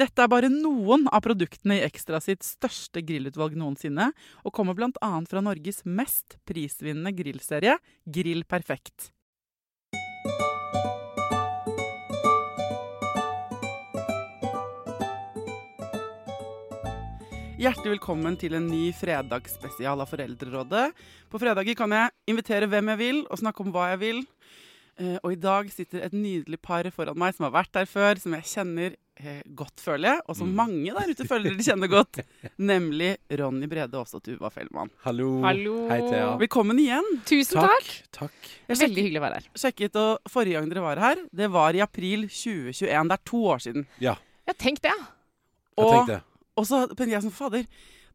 Dette er bare noen av produktene i Ekstra sitt største grillutvalg noensinne, og kommer bl.a. fra Norges mest prisvinnende grillserie, Grill Perfekt. Hjertelig velkommen til en ny fredagsspesial av Foreldrerådet. På fredager kan jeg invitere hvem jeg vil, og snakke om hva jeg vil. Eh, og i dag sitter et nydelig par foran meg som har vært der før, som jeg kjenner eh, godt, føler jeg, og som Mm. mange der ute føler de kjenner godt. nemlig Ronny Brede Aase og Tuva Fellmann. Hallo. Hallo. Hei, Thea. Velkommen igjen. Tusen takk. Takk. Det er veldig hyggelig å være her. Sjekket, og Forrige gang dere var her, det var i april 2021. Det er to år siden. Ja, Jeg tenkte det. jeg tenkte og så tenkte jeg som fader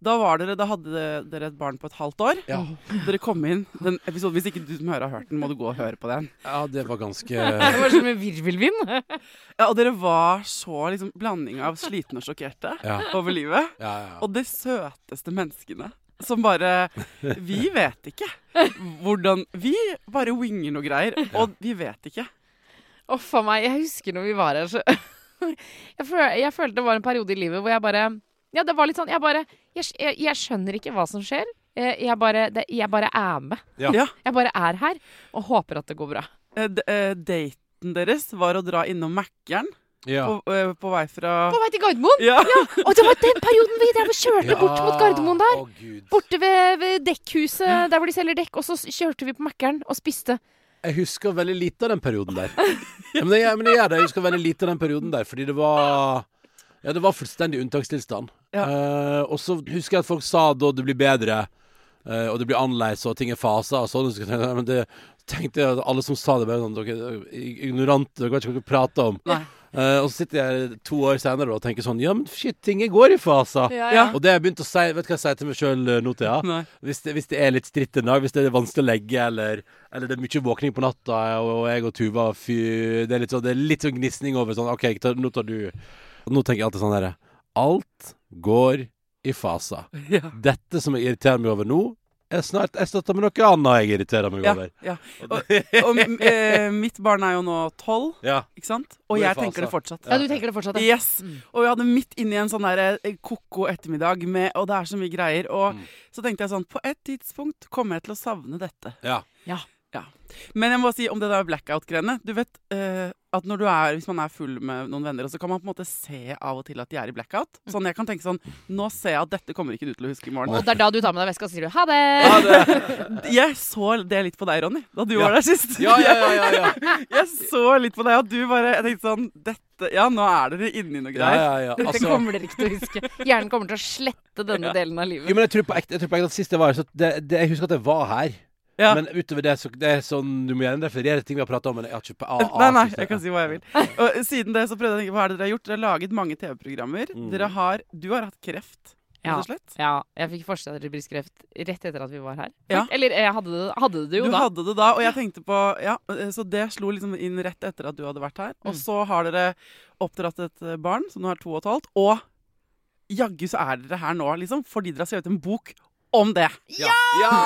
da, var dere, da hadde dere et barn på et halvt år. Ja. Dere kom inn den episoden, Hvis ikke du som hører har hørt den, må du gå og høre på den. Ja, det var ganske Det var som en virvelvind. Ja, Og dere var så liksom blanding av slitne og sjokkerte Ja. over livet. Ja, ja. Og de søteste menneskene. Som bare Vi vet ikke hvordan Vi bare winger noe greier, og vi vet ikke. Uff a meg. Jeg husker når vi var her, så jeg, føl, jeg følte det var en periode i livet hvor jeg bare Ja, det var litt sånn Jeg bare Jeg, jeg, jeg skjønner ikke hva som skjer. Jeg, jeg, bare, det, jeg bare er med. Ja. Ja. Jeg bare er her og håper at det går bra. Eh, d- eh, daten deres var å dra innom Mækkern ja. på, eh, på vei fra På vei til Gardermoen! Ja. Og det var den perioden vi drev og kjørte bort mot Gardermoen der. Å, Gud. Borte ved, ved dekkhuset, der hvor de selger dekk. Og så kjørte vi på Mækkern og spiste. Jeg husker veldig lite av den perioden der. Ja, men, jeg, men jeg gjør det. Jeg husker veldig lite av den perioden der, fordi det var Ja, det var fullstendig unntakstilstand. Ja. Uh, og så husker jeg at folk sa da det blir bedre, uh, og det blir annerledes, og ting er faser og sånn. Men det tenkte jeg at alle som sa det, bare sånn Dere er ignorante, dere vet ikke hva dere prater om. Nei. Uh, og så sitter jeg to år senere og tenker sånn Ja, men shit, ting går i faser. Ja. ja. Og det har jeg begynt å si Vet du hva jeg sier til meg sjøl nå, Thea? Ja? Hvis det, hvis det er litt stritt en dag, hvis det er vanskelig å legge, eller, eller det er mye våkning på natta, og, jeg og Tuva fy, det, er litt sånn, det er litt sånn gnisning over sånn OK, nå tar du nå tenker jeg alltid sånn herre Alt går i faser. Ja. Dette som jeg irriterer meg over nå, er snart erstatta med noe annet jeg irriterer meg Ja, over. ja. Og, og eh, mitt barn er jo nå tolv, Ja. ikke sant? Og jeg det tenker det fortsatt. Ja, du tenker det fortsatt? ja. Yes. Og vi hadde midt inni en sånn der eh, ko-ko ettermiddag, med, og det er så mye greier. Og Mm. så tenkte jeg sånn På et tidspunkt kommer jeg til å savne dette. Ja. Ja. Men jeg må si om det der blackout-greiene. Du vet uh, at når du er, hvis man er full med noen venner, så kan man på en måte se av og til at de er i blackout. Sånn jeg kan tenke sånn Nå ser jeg at dette kommer ikke du til å huske i morgen. Og det er da du tar med deg veska og sier du ha det. Ja, det, jeg så det litt på deg, Ronny, da du Ja. var der sist. Ja, ja, ja, ja, ja. Jeg så litt på deg, og du bare Jeg tenkte sånn Dette Ja, nå er dere inni noe greier. ja, ja. Dette Altså, kommer dere ikke til å huske. Hjernen kommer til å slette denne delen av livet. jo, men jeg tror på ekte, jeg tror på ekte at sist jeg var her, så det, det, Jeg husker at jeg var her. Ja. Men utover det, så det er sånn Du må gjerne referere til ting vi har prata om, men jeg har ikke på a- Nei, nei, jeg kan si hva jeg vil. Og siden det så prøvde jeg å tenke på Hva er det dere har gjort? Dere har laget mange TV-programmer. Mm. Dere har Du har hatt kreft. Ja, og. Ja, jeg fikk forstadier brystkreft rett etter at vi var her. Ja. Eller jeg hadde det, hadde det jo Du da. hadde det da, og jeg tenkte på Ja, eh, så det slo liksom inn rett etter at du hadde vært her. Og Mm. så har dere oppdratt et eh, barn som nå er to og et halvt, og jaggu så er dere her nå, liksom, fordi dere har skrevet en bok om det. Ja! ja!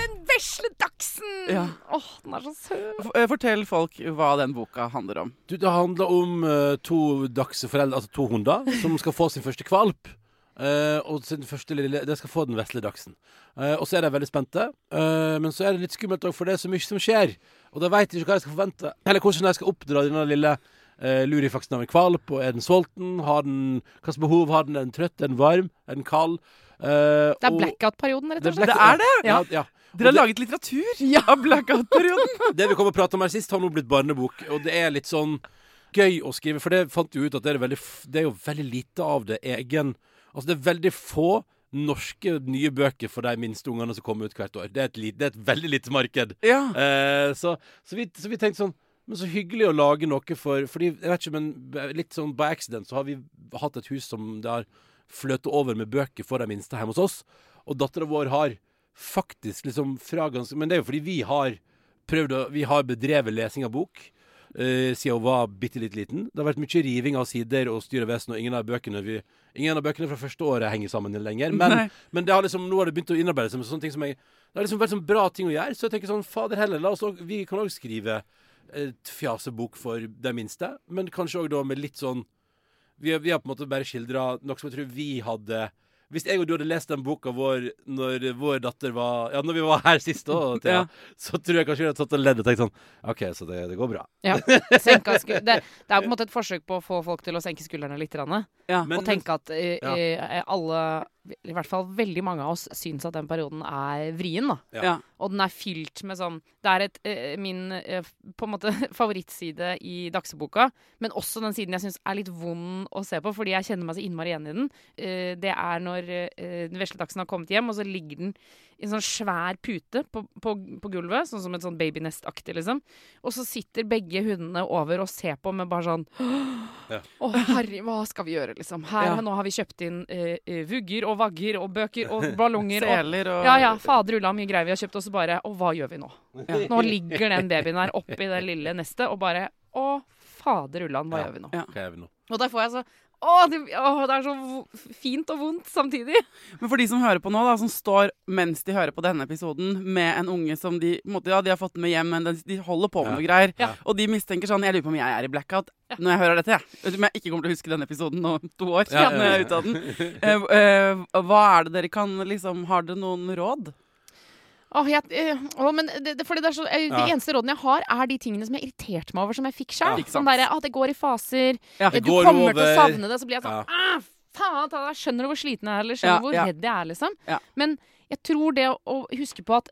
Den vesle dachsen! Ja. Åh, den er så søt. Eh, Fortell folk hva den boka handler om. Du, det handler om uh, to dachseforeldre, altså to hunder, som skal få sin første kvalp. Uh, og sin første lille De skal få den vesle dachsen. Uh, og så er de veldig spente. eh, men så er det litt skummelt òg, for det er så mye som skjer. Og de veit ikke hva de skal forvente. Eller hvordan de skal oppdra denne lille uh, lurifaksen av en kvalp. Og er den sulten? Har den Hvilket behov har den? Er den trøtt? Er den varm? Er den kald? Eh, Det er blackout-perioden, rett og slett. Det er det? Ja, ja. Dere har det- laget litteratur av blackout-perioden. Det vi kom og prate om her sist, har nå blitt barnebok. Og det er litt sånn gøy å skrive, for det fant jo ut at det er, veldig, det er jo veldig lite av det egen Altså det er veldig få norske nye bøker for de minste ungene som kommer ut hvert år. Det er et, lite, det er et veldig lite marked. Ja. Eh, så, så, vi, så vi tenkte sånn Men så hyggelig å lage noe for Fordi, jeg vet ikke, men litt sånn by accident så har vi hatt et hus som det har fløtet over med bøker for de minste hjemme hos oss. Og dattera vår har faktisk liksom fra ganske Men det er jo fordi vi har prøvd å Vi har bedrevet lesing av bok. uh, siden hun var bitte litt liten. Det har vært mye riving av sider og styr og vesen, og ingen av bøkene vi, Ingen av bøkene fra første året henger sammen lenger. Men, men det har liksom, nå har det begynt å innarbeide seg med sånne ting som jeg Det har liksom vært sånn bra ting å gjøre. Så jeg tenker sånn, fader heller, la oss også, vi kan òg skrive et fjasebok for de minste, men kanskje òg da med litt sånn vi har, vi har på en måte bare skildra noe som jeg tror vi hadde Hvis jeg og du hadde lest den boka vår når vår datter var Ja, når vi var her sist òg, Ja. så tror jeg kanskje vi hadde tatt og ledd og tenkt sånn OK, så det, det går bra. Ja. Senka sku det, det er på en måte et forsøk på å få folk til å senke skuldrene litt. grann, Ja. Men- og tenke at i, Ja. eh, alle, i hvert fall veldig mange av oss, syns at den perioden er vrien. da. Ja. Og den er fylt med sånn Det er et, eh, min eh, på en måte favorittside i dagsboka, men også den siden jeg syns er litt vond å se på, fordi jeg kjenner meg så innmari igjen i den. Eh, det er når eh, den vesle dagsen har kommet hjem, og så ligger den i en sånn svær pute på, på, på gulvet, sånn som et sånn babynest-aktig, liksom. Og så sitter begge hundene over og ser på med bare sånn Ja. Å, herre, hva skal vi gjøre, liksom? Her, Ja. Nå har vi kjøpt inn eh, eh, vugger og vagger og bøker og ballonger Seler og ja, ja, fader ulla, mye greier vi har kjøpt, og så bare Og hva gjør vi nå? Ja. Nå ligger den babyen der oppi det lille nestet, og bare Å, fader ullan, hva Ja. gjør vi nå? Ja. Hva gjør vi nå? Og der får jeg så å det, å, det er så fint og vondt samtidig. Men for de som hører på nå, da, som står mens de hører på denne episoden med en unge som de måte, Ja, de har fått med hjem, men de, de holder på med Ja. noe greier. Ja. Og de mistenker sånn Jeg lurer på om jeg er i blackout når jeg hører dette. Jeg. Vet Om jeg ikke kommer til å huske denne episoden om to år. Ja, ja, når jeg er ute av den. Eh, eh, hva er det dere kan liksom Har dere noen råd? Åh, jeg, eh, men det, det, det så, jeg, Ja. De eneste rådene jeg har, er de tingene som jeg irriterte meg over, som jeg fikk sjøl. Ja, sånn sant. ah, det går i faser. Ja. eh, Du kommer kommer til å savne det. Så blir jeg sånn Ja. ah, Faen, ta deg, skjønner du hvor sliten jeg er, eller skjønner du hvor redd jeg er, liksom. Men jeg tror det å, å huske på at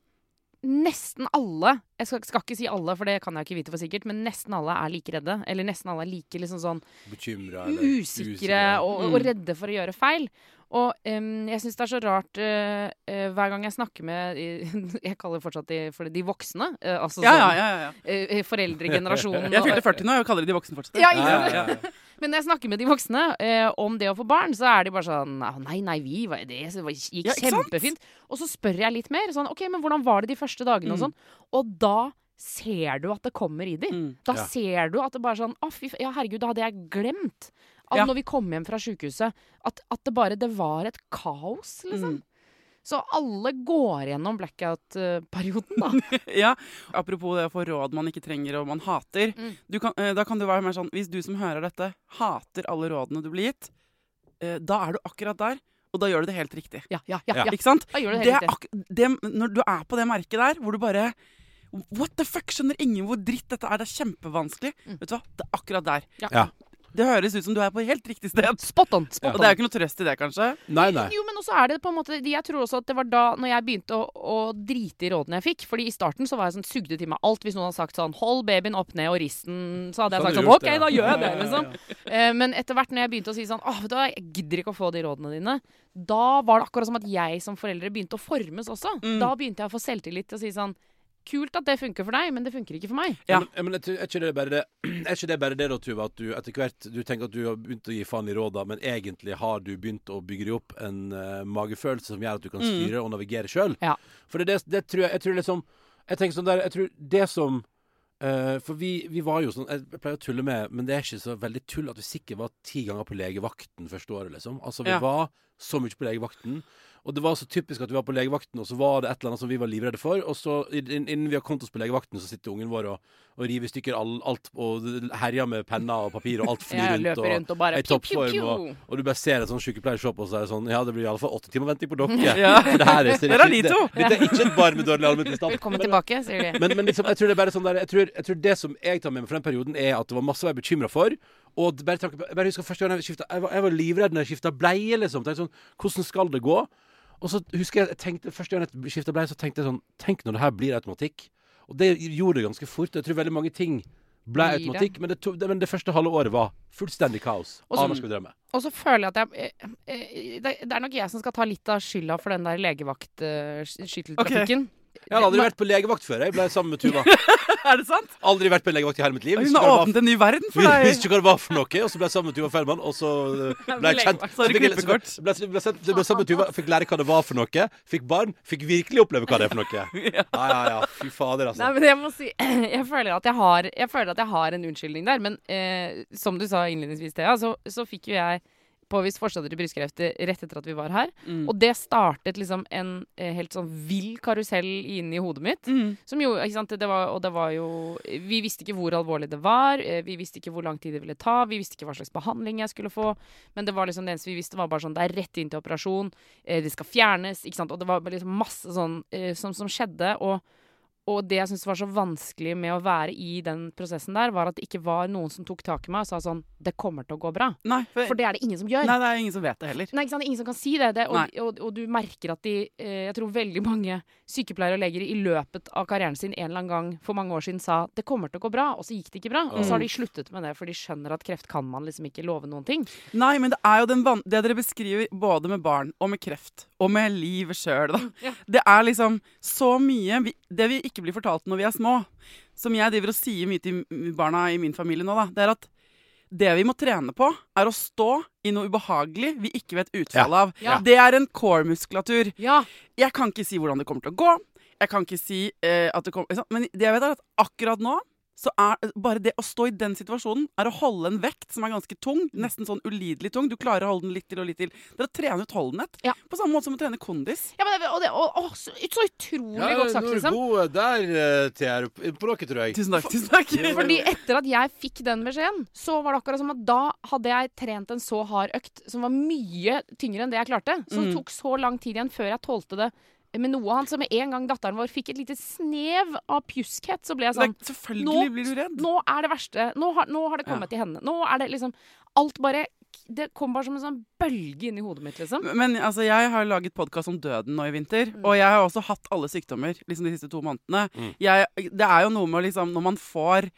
nesten alle Jeg skal, skal ikke si alle, for det kan jeg ikke vite for sikkert, men nesten alle er like redde. Eller nesten alle er like liksom sånn Bekymra eller usikre og, og Mm. redde for å gjøre feil. Og um, jeg syns det er så rart uh, uh, hver gang jeg snakker med Jeg kaller fortsatt de for de voksne. eh, altså Ja, ja, sånn ja. ja. eh, foreldregenerasjonen. Jeg fylte 40 nå, jeg kaller de de voksne fortsatt. Ja, Ja, ja, ja. Men når jeg snakker med de voksne om det å få barn, så er de bare sånn Nei, nei, vi var det det gikk Ja, kjempefint. Og så spør jeg litt mer. Sånn, OK, men hvordan var det de første dagene? Og Mm. sånn. Og da ser du at det kommer i de. Mm. Da Ja. ser du at det bare sånn Å, fy. Ja, herregud, da hadde jeg glemt. At Ja. når vi kom hjem fra sjukehuset, at, at det bare Det var et kaos, liksom. Mm. Så alle går gjennom blackout-perioden, da. Ja, Apropos det å få råd man ikke trenger og man hater. Mm. Du kan, eh, da kan du være mer sånn Hvis du som hører dette, hater alle rådene du blir gitt, eh, da er du akkurat der, og da gjør du det helt riktig. Ja, ja, ja. Ja. Ikke sant? Da gjør du det Det helt er riktig. det, når du er på det merket der, hvor du bare What the fuck? Skjønner ingen hvor dritt dette er. Det er kjempevanskelig. Mm. Vet du hva? Det er akkurat der. Ja. Ja. Det høres ut som du er på helt riktig sted. Spot on. Spot Og det er jo ikke noe trøst i det, kanskje. Nei, nei. Jo, men også er det på en måte Jeg tror også at det var da Når jeg begynte å, å drite i rådene jeg fikk Fordi i starten så var jeg sånn sugde til meg alt Hvis noen hadde sagt sånn Hold babyen opp ned og risten Så hadde jeg Så sagt sånn Ok, det, da gjør jeg det Ja, ja, liksom Eh, Men etter hvert når jeg begynte å si sånn Åh, vet du hva Jeg gidder ikke å få de rådene dine Da var det akkurat som at jeg som foreldre Begynte å formes også Mm. Da begynte jeg å få selvtillit til å si sånn kult at det funker for deg, men det funker ikke for meg. Ja. Men, men er ikke- det bare det, er ikke det, bare det da, Tuva, at du etter hvert du tenker at du har begynt å gi faen i råda, men egentlig har du begynt å bygge deg opp en uh, magefølelse som gjør at du kan Mm. styre og navigere sjøl? Ja. For det, det, det tror jeg, jeg tror liksom Jeg tenker sånn der Jeg tror det som Uh, For vi, vi var jo sånn Jeg pleier å tulle med, men det er ikke så veldig tull at vi sikkert var ti ganger på legevakten første året, liksom. Altså, vi Ja. var så mye på legevakten. Og det var så typisk at vi var på legevakten, og så var det et eller annet som vi var livredde for. Og så innen vi har kommet oss på legevakten, så sitter ungen vår og, og river i stykker all, alt og herjer med penner og papir, og alt flyr rundt. og, rundt og bare pju, toppform, og, og du bare ser en sånn sykepleier se på og så er det sånn Ja, det blir i alle fall åtte timer venting på dere. Ja. For det her er, det er de to. Det, dette er ikke et barn med dårlig allmenntilstand. Velkommen tilbake, sier de. Men, men liksom, jeg tror det er bare sånn der jeg tror, jeg tror det som jeg tar med meg fra den perioden, er at det var masse å være bekymra for. Og bare, tanke bare husker første gang jeg skifta jeg, var- jeg var livredd når jeg skifta bleie, liksom. Tenkte sånn, Hvordan skal det gå? Og så husker jeg, jeg tenkte, Første gang jeg skifta bleie, så tenkte jeg sånn Tenk når det her blir automatikk. Og det gjorde det ganske fort. Jeg tror veldig mange ting ble automatikk. Men det, to, det, men det første halve året var fullstendig kaos. Og så- Aner skal vi drømme. Og så føler jeg at jeg eh, eh, Det det er nok jeg som skal ta litt av skylda for den der legevaktskytteltrafikken. Jeg hadde aldri vært på legevakt før. Jeg ble sammen med Tuva. Er det sant? Aldri vært på legevakt i hele mitt liv. Hun har åpnet en ny verden for deg. visste ikke hva det var for noe, og så ble jeg sammen med Tuva Fellmann, og så uh, ble jeg kjent. Så fikk jeg- ble, ble, ble, ble sammen med Tuva, fikk lære hva det var for noe, fikk barn, fikk virkelig oppleve hva det er for noe. Ja, ja, ja. Fy fader, Nei, altså. men jeg må si Jeg føler at jeg har, jeg føler at jeg har en unnskyldning der. Men eh, som du sa innledningsvis, Thea, så, så fikk jo jeg påvist forstadier til brystkreft rett etter at vi var her. Mm. Og det startet liksom en eh, helt sånn vill karusell inni hodet mitt. Mm. Som jo, ikke sant, det var, og det var jo Vi visste ikke hvor alvorlig det var. eh, Vi visste ikke hvor lang tid det ville ta. Vi visste ikke hva slags behandling jeg skulle få. Men det var liksom det eneste vi visste, var bare sånn Det er rett inn til operasjon. eh, Det skal fjernes. ikke sant, Og det var liksom masse sånn eh, som, som skjedde. Og, og det jeg syntes var så vanskelig med å være i den prosessen der, var at det ikke var noen som tok tak i meg og sa sånn Det kommer til å gå bra. Nei, for, For det er det ingen som gjør. nei, det er ingen som vet det heller. Nei, ikke sant? Det er ingen som kan si det. det og, og, og du merker at de eh, Jeg tror veldig mange sykepleiere og leger i løpet av karrieren sin en eller annen gang for mange år siden sa det kommer til å gå bra, og så gikk det ikke bra. Og så har de sluttet med det, for de skjønner at kreft kan man liksom ikke love noen ting. Nei, men det er jo det dere beskriver både med barn og med kreft og med livet sjøl, da. Ja. Det er liksom så mye vi, Det vi ikke blir fortalt når vi er små, som jeg driver og sier mye til barna i min familie nå, da, det er at det vi må trene på, er å stå i noe ubehagelig vi ikke vet utfallet av. Ja. Det er en core-muskulatur. Ja. Jeg kan ikke si hvordan det kommer til å gå. Jeg kan ikke si eh, at det kommer? Men det jeg vet, er at akkurat nå så er bare det å stå i den situasjonen er å holde en vekt som er ganske tung. Nesten sånn ulidelig tung. Du klarer å holde den litt til og litt til. Det er å trene utholdenhet. Ja. På samme måte som å trene kondis. ja men det, og det, og, og, så, så utrolig godt sagt, nå er du liksom. god der, eh, Thea. På dere, tror jeg. Tusen takk. tusen takk. Fordi etter at jeg fikk den beskjeden, så var det akkurat som at da hadde jeg trent en så hard økt som var mye tyngre enn det jeg klarte. Så det Mm. tok så lang tid igjen før jeg tålte det med noe han som med en gang datteren vår fikk et lite snev av pjuskhet, så ble jeg sånn er, selvfølgelig blir du redd. Nå er det verste. Nå har, nå har det kommet til henne. Nå er det liksom Alt bare Det kom bare som en sånn bølge inn i hodet mitt, liksom. Men altså, jeg har laget podkast om døden nå i vinter. Og jeg har også hatt alle sykdommer liksom, de siste to månedene. Mm. Jeg, det er jo noe med liksom, når man får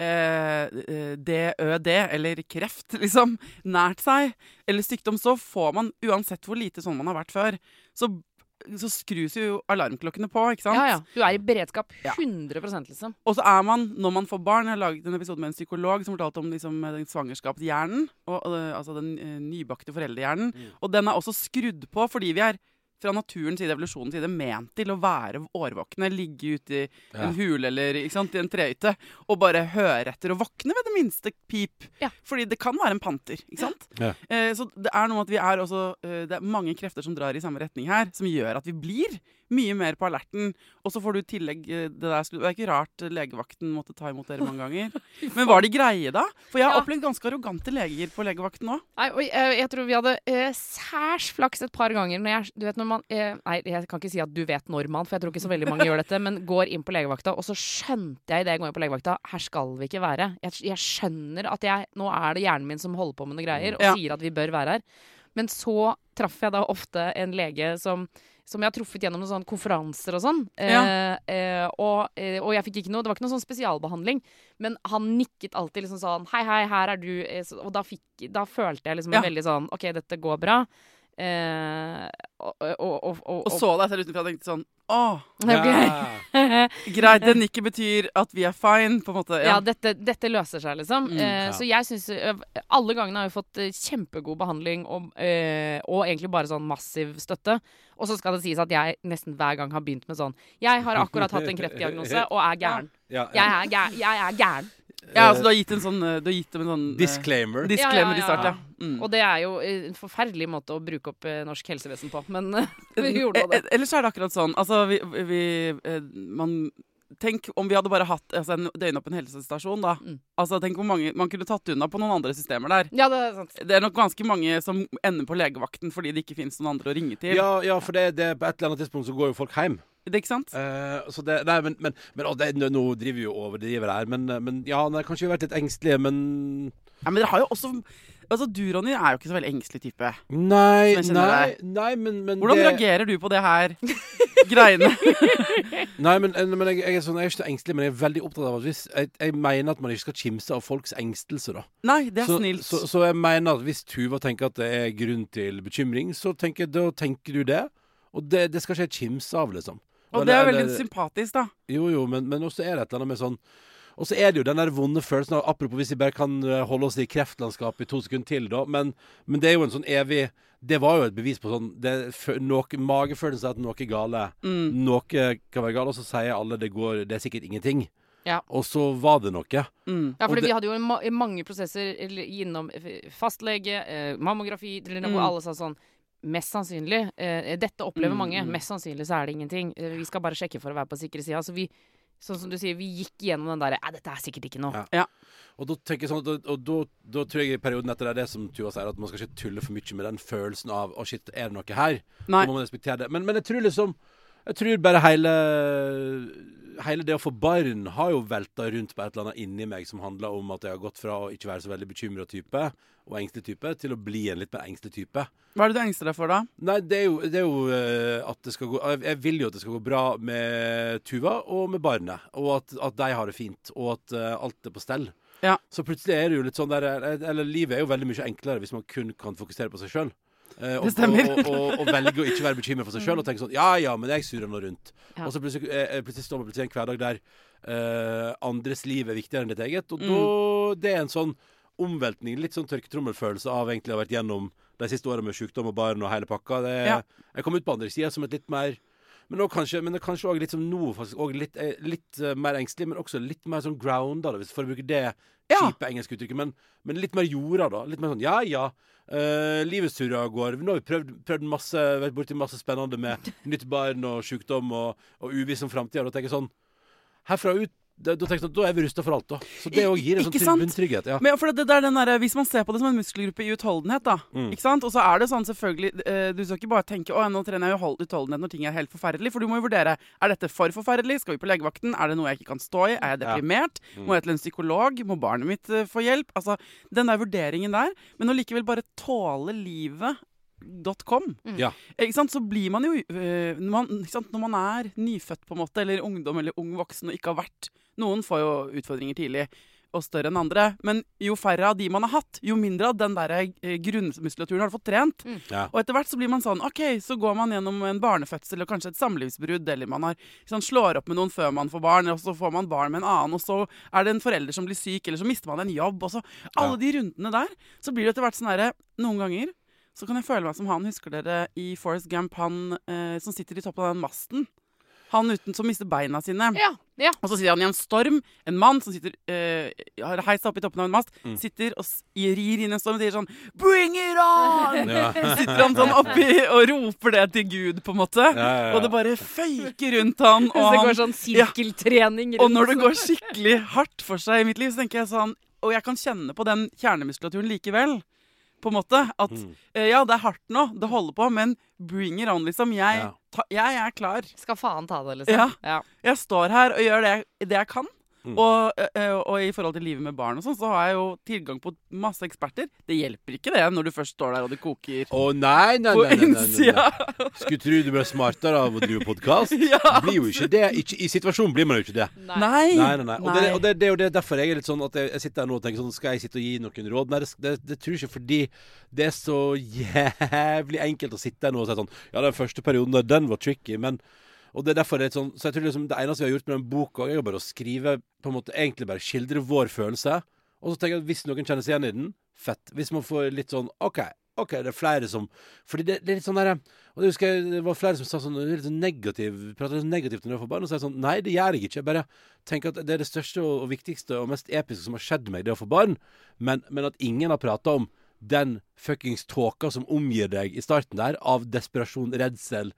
eh, eh, DØD, eller kreft, liksom, nært seg, eller sykdom, så får man, uansett hvor lite sånn man har vært før, så, så skrus jo alarmklokkene på, ikke sant? Ja, ja. Du er i beredskap Ja. 100 liksom. Og så er man, når man får barn Jeg har laget en episode med en psykolog som fortalte om liksom, den svangerskapshjernen. Og, altså den eh, nybakte foreldrehjernen. Mm. Og den er også skrudd på fordi vi er fra naturens side, evolusjonens side, ment til å være årvåkne. Ligge ute i Ja. en hule eller ikke sant, i en trehytte og bare høre etter og våkne ved det minste pip. Ja. Fordi det kan være en panter. ikke sant? Ja. Eh, så det er noe med at vi er også eh, Det er mange krefter som drar i samme retning her, som gjør at vi blir mye mer på alerten. Og så får du i tillegg eh, det der Det er ikke rart legevakten måtte ta imot dere mange ganger. Men var de greie, da? For jeg har Ja. opplevd ganske arrogante leger på legevakten òg. Nei, og jeg, jeg tror vi hadde eh, særs flaks et par ganger når jeg Du vet når man eh, Nei, jeg kan ikke si at du vet når man, for jeg tror ikke så veldig mange gjør dette, men går inn på legevakta, og så skjønte jeg idet jeg går inn på legevakta Her skal vi ikke være. Jeg, jeg skjønner at jeg Nå er det hjernen min som holder på med noen greier, og Ja. sier at vi bør være her. Men så traff jeg da ofte en lege som som jeg har truffet gjennom noen sånne konferanser og sånn. Ja. Eh, eh, og, eh, og jeg fikk ikke noe, det var ikke noe sånn spesialbehandling. Men han nikket alltid liksom sånn Hei, hei, her er du. Eh, Og da, fikk, da følte jeg liksom Ja. veldig sånn OK, dette går bra. Eh, og, og, og, og, Og så deg selv utenfra og tenkte sånn Å, Okay. Ja. greit. den ikke betyr at vi er fine, på en måte. Ja, Ja. dette, dette løser seg, liksom. Mm, eh, ja. Så jeg syns Alle gangene har vi fått eh, kjempegod behandling og, eh, og egentlig bare sånn massiv støtte. Og så skal det sies at jeg nesten hver gang har begynt med sånn Jeg har akkurat hatt en kreftdiagnose og er gæren. Ja, Jeg er gæren. Jeg er gæren. Ja, altså du har gitt en sånn eh, Du har gitt dem en sånn eh, Disclaimer. Disclaimer Ja, ja, i start, ja. ja. Mm. Og det er jo eh, en forferdelig måte å bruke opp eh, norsk helsevesen på, men eh, vi gjorde nå det. Eh, Ellers er det akkurat sånn. Altså, vi, vi eh, Man Tenk om vi hadde bare hatt altså, en døgnåpen helsestasjon, da. Mm. Altså, tenk hvor mange man kunne tatt unna på noen andre systemer der. Ja, det er sant. Det er nok ganske mange som ender på legevakten fordi det ikke finnes noen andre å ringe til. Ja, ja, for det, det, på et eller annet tidspunkt så går jo folk hjem. Det, ikke sant? Uh, så det, nei, men, men, men å, det, nå- driver vi jo overdriver her, men, men ja, nei, kanskje vi har vært litt engstelige, men Ja, men dere har jo også Altså, Du, Ronny, er jo ikke så veldig engstelig type. Nei, nei, nei men, men Hvordan det, reagerer du på det her greiene? Nei, men, men jeg, jeg, er sånn, jeg er ikke så engstelig, men jeg er veldig opptatt av at hvis Jeg, jeg mener at man ikke skal kimse av folks engstelse, da. Nei, det er så, snilt. Så, så jeg mener at hvis Tuva tenker at det er grunn til bekymring, så tenker, da tenker du det. Og det, det skal ikke jeg kimse av, liksom. Og det er veldig eller- sympatisk, da. Jo, jo, men, men også er det et eller annet med sånn Og så er det jo den der vonde følelsen av Apropos hvis vi bare kan eh, holde oss i kreftlandskapet i to sekunder til, da. Men, men det er jo en sånn evig Det var jo et bevis på sånn det, noe, Magefølelsen av at noe er gale. Mm. Noe kan være gale, og så sier alle det går Det er sikkert ingenting. Ja. Og så var det noe. Mm. Ja, for vi hadde jo ma mange prosesser eller innom fastlege, eh, mammografi, eller Mm. hvor alle sa sånn Mest sannsynlig. Eh, dette opplever Mm, mange. mm. Mest sannsynlig så er det ingenting. Eh, vi skal bare sjekke for å være på sikre sida. Så vi, sånn som du sier, vi gikk gjennom den derre dette er sikkert ikke noe. Ja. Og da tenker jeg sånn at, og da, da tror jeg i perioden etter det er det som Tuva sier, at man skal ikke tulle for mye med den følelsen av Å, shit, er det noe her? Nei. Da må man respektere det. Men, men jeg tror liksom Jeg tror bare hele Hele det å få barn har jo velta rundt på et eller annet inni meg som handler om at jeg har gått fra å ikke være så veldig bekymra type og engstelig type, til å bli en litt mer engstelig type. Hva er det du engster deg for, da? Nei, det er jo, det er jo eh, at det skal gå jeg, vil jo at det skal gå bra med Tuva og med barnet. Og at, at de har det fint, og at eh, alt er på stell. Ja. Så plutselig er det jo litt sånn der eh, Eller livet er jo veldig mye enklere hvis man kun kan fokusere på seg sjøl. Og, Det stemmer. Og, og, og velge å ikke være bekymret for seg sjøl og tenke sånn Ja ja, men jeg surrer nå rundt. Ja. Og så plutselig, eh, plutselig står man plutselig i en hverdag der eh, andres liv er viktigere enn ditt eget. Og Mm. da Det er en sånn omveltning, litt sånn tørketrommelfølelse av egentlig å ha vært gjennom de siste årene med sykdom og barn og hele pakka. Det, Ja. Jeg kom ut på andre sida som et litt mer men, også kanskje, men det kanskje også litt som nå, faktisk. Litt, eh, litt eh, mer engstelig, men også litt mer sånn grounda, hvis- for å bruke det Kjipe engelske uttrykket. Men, men litt mer jorda, da. Litt mer sånn ja ja. Uh, livet surrer av går. Nå har vi prøvd, prøvd masse, vært borti masse spennende med nytt barn og sykdom og, og uviss om framtida. Da tenker jeg sånn Herfra ut da, da, tenker jeg at da er vi rusta for alt, da. Så det òg gir en Ikke sånn bunntrygghet. Ja. Men for det, det er den der, Hvis man ser på det som en muskelgruppe i utholdenhet, da. Mm. Ikke sant? Og så er det sånn selvfølgelig eh, Du skal ikke bare tenke å, nå trener jeg jo utholdenhet når ting er helt forferdelig. For du må jo vurdere er dette for forferdelig. Skal vi på legevakten? Er det noe jeg ikke kan stå i? Er jeg Ja. deprimert? Mm. Må jeg til en psykolog? Må barnet mitt eh, få hjelp? Altså, Den der vurderingen der. Men å likevel bare tåle livet. .com. Ja. Ikke sant? Så blir man jo øh, man, ikke sant? når man er nyfødt, på en måte, eller ungdom eller ung voksen og ikke har vært Noen får jo utfordringer tidlig og større enn andre, men jo færre av de man har hatt, jo mindre av den der eh, grunnmuskulaturen har du fått trent. Ja. Og etter hvert så blir man sånn OK, så går man gjennom en barnefødsel og kanskje et samlivsbrudd, eller man har, sånn, slår opp med noen før man får barn, og så får man barn med en annen, og så er det en forelder som blir syk, eller så mister man en jobb, og så Alle de rundene der. Så blir det etter hvert sånn herre Noen ganger så kan jeg føle meg som han, husker dere i Forest Gump, han eh, som sitter i toppen av den masten? Han uten som mister beina sine. Ja, ja. Og så sitter han i en storm. En mann som sitter eh, har heist opp i toppen av en mast, Mm. sitter og rir inn i en storm og sier sånn Bring it on! Ja. Sitter han sånn oppi og roper det til Gud, på en måte. Ja, ja, ja. Og det bare føyker rundt han. Så Og, det går sånn sirkeltrening og når det går skikkelig hardt for seg i mitt liv, så tenker jeg sånn Og jeg kan kjenne på den kjernemuskulaturen likevel. På en måte. At Mm. uh, ja, det er hardt nå, det holder på, men bring it on, liksom. Jeg, Ja. ta, jeg er klar. Skal faen ta det, liksom. Ja. ja. Jeg står her og gjør det, jeg- det jeg kan. Mm. Og, og, og i forhold til livet med barn og sånn, så har jeg jo tilgang på masse eksperter. Det hjelper ikke det når du først står der og det koker Å nei, nei, på nei, nei, nei, nei, nei. Skulle tro du ble smartere av å drive podkast. Ja. Blir jo ikke det. Ikke, I situasjonen blir man jo ikke det. Nei. Nei. Nei, nei, nei. Og, det, og det, det er jo det derfor jeg er litt sånn at jeg, jeg sitter her nå og tenker sånn Skal jeg sitte og gi noen råd? Nei, det, det, det tror jeg ikke fordi det er så jævlig enkelt å sitte her nå og si sånn Ja, den første perioden der, den var tricky, men og det er derfor det er sånn Så jeg tror liksom det eneste vi har gjort med den boka, er jo bare å skrive På en måte egentlig bare skildre vår følelse. Og så tenker jeg at hvis noen kjenner seg igjen i den, fett. Hvis man får litt sånn OK. OK, det er flere som Fordi det, det er litt sånn derre Og det husker jeg det var flere som sa sånn litt sånn negativ Prater litt sånn negativt når jeg får barn. Og så er jeg sånn Nei, det gjør jeg ikke. Jeg bare tenker at det er det største og, og viktigste og mest episke som har skjedd meg, det å få barn. Men, men at ingen har prata om den fuckings tåka som omgir deg i starten der, av desperasjon, redsel,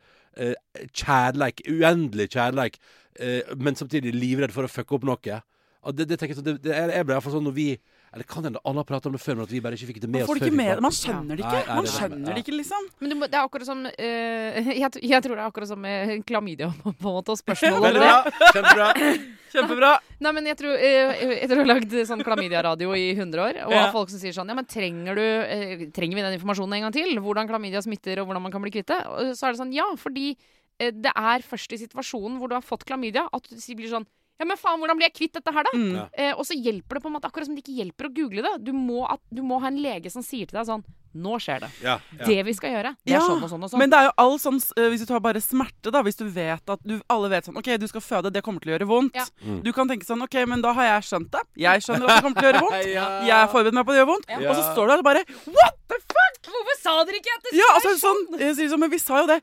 kjærleik, uendelig kjærleik, eh, men samtidig livredd for å fucke opp noe. Og det, det, tenker jeg, sånn, det, det jeg ble i hvert fall sånn når vi Eller kan hende alle har pratet om det før, men at vi bare ikke fikk det med Man oss får det før med. Man skjønner det ikke. Nei, nei, Man det er det. skjønner Ja. det ikke, liksom. Men du må, det er akkurat som uh, jeg, jeg tror det er akkurat som med klamydia på en måte, og spørsmål om det. bra. Kjempebra. Kjempebra. Nei, men jeg tror, uh, jeg tror jeg har lagd sånn klamydia-radio i 100 år, og Ja. folk som sier sånn Ja, men trenger du eh, Trenger vi den informasjonen en gang til? Hvordan klamydia smitter, og hvordan man kan bli kvitt det? Så er det sånn Ja, fordi eh, det er først i situasjonen hvor du har fått klamydia, at du blir sånn ja, men faen, hvordan blir jeg kvitt dette her, da? Mm. Eh, og så hjelper det på en måte akkurat som det ikke hjelper å google det. Du må, at, du må ha en lege som sier til deg sånn Nå skjer det. Ja, ja. Det vi skal gjøre, det er Ja, sånn og sånn og sånn. Men det er jo all sånn eh, Hvis du tar bare smerte, da. Hvis du vet at du, alle vet sånn OK, du skal føde, det kommer til å gjøre vondt. Ja. Mm. Du kan tenke sånn OK, men da har jeg skjønt det. Jeg skjønner at det kommer til å gjøre vondt. Ja. Jeg er forberedt meg på at det gjør vondt. Ja. Og så står du der og bare What the fuck? Hvorfor sa dere ikke at det Ja, altså sånn jeg sier sånn, Men vi sa jo det.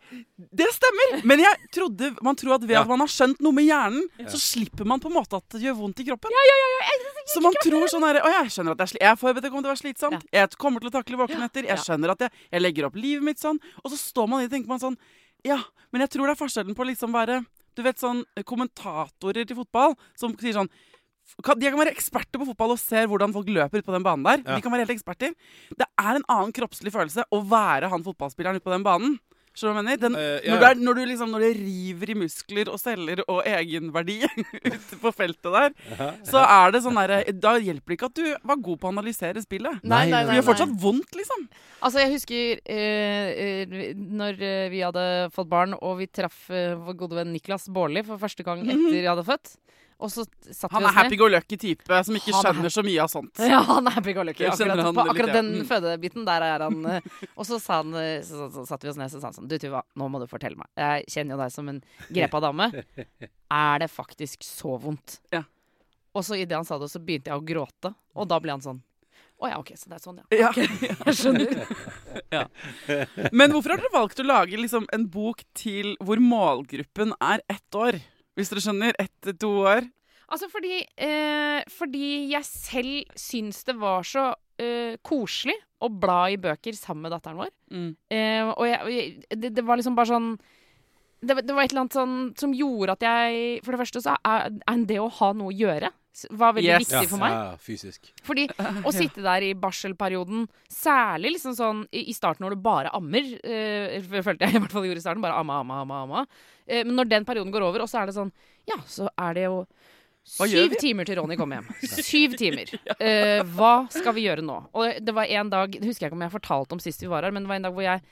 Det stemmer. Men jeg trodde Man tror at ved Ja. at man har skjønt noe med hjernen, så slipper man på en måte at det gjør vondt i kroppen. Ja, ja, ja Så man tror sånn her Å, jeg skjønner at jeg, jeg er forberedt, det kommer til å være slitsomt. Jeg kommer til å takle våkenetter. Jeg skjønner at jeg, jeg legger opp livet mitt sånn. Og så står man i det og tenker man sånn Ja, men jeg tror det er forskjellen på å liksom være Du vet sånn kommentatorer til fotball som sier sånn kan- de kan være eksperter på fotball og ser hvordan folk løper ut på den banen der. Ja. De kan være helt eksperter. Det er en annen kroppslig følelse å være han fotballspilleren ute på den banen. Skjønner du hva jeg mener? Den, uh, ja, når, er, når, du liksom, når det river i muskler og celler og egenverdi ute på feltet der, så er det sånn derre Da hjelper det ikke at du var god på å analysere spillet. Nei, nei, Det Du gjør nei. fortsatt vondt, liksom. Altså, jeg husker eh, eh, når vi hadde fått barn, og vi traff uh, vår gode venn Niklas Baarli for første gang etter jeg hadde født. Og så satt Han vi er oss ned. happy-go-lucky-type som ikke Han er skjønner så mye av sånt. Ja, han er happy go lucky. Akkurat, på akkurat den fødebiten, der er han. eh, Og så, sa han, eh, så, så, så satte vi oss ned og sa han sånn Du Tuva, nå må du fortelle meg. Jeg kjenner jo deg som en grepa dame. Er det faktisk så vondt? Ja. Og så idet han sa det, så begynte jeg å gråte. Og da ble han sånn Å ja, OK, så det er sånn, ja. Ja. Jeg skjønner. Men hvorfor har dere valgt å lage liksom en bok til hvor målgruppen er ett år? Hvis dere skjønner? Ett to år? Altså fordi, eh, fordi jeg selv syns det var så eh, koselig å bla i bøker sammen med datteren vår. Mm. Eh, og jeg, det, det var liksom bare sånn det, var- det var et eller annet sånn som gjorde at jeg For det første så er, er det å ha noe å gjøre var veldig Yes. viktig for meg. Ja, fysisk. Fordi å sitte der i barselperioden, særlig liksom sånn i, starten når du bare ammer øh, følte jeg i hvert fall gjorde i starten. Bare amma, amma, amma. amma. Eh, men når den perioden går over, og så er det sånn Ja, så er det jo Syv timer til Ronny kommer hjem. Syv timer. Uh, hva skal vi gjøre nå? Og det var en dag Det husker jeg ikke om jeg fortalte om sist vi var her, men det var en dag hvor jeg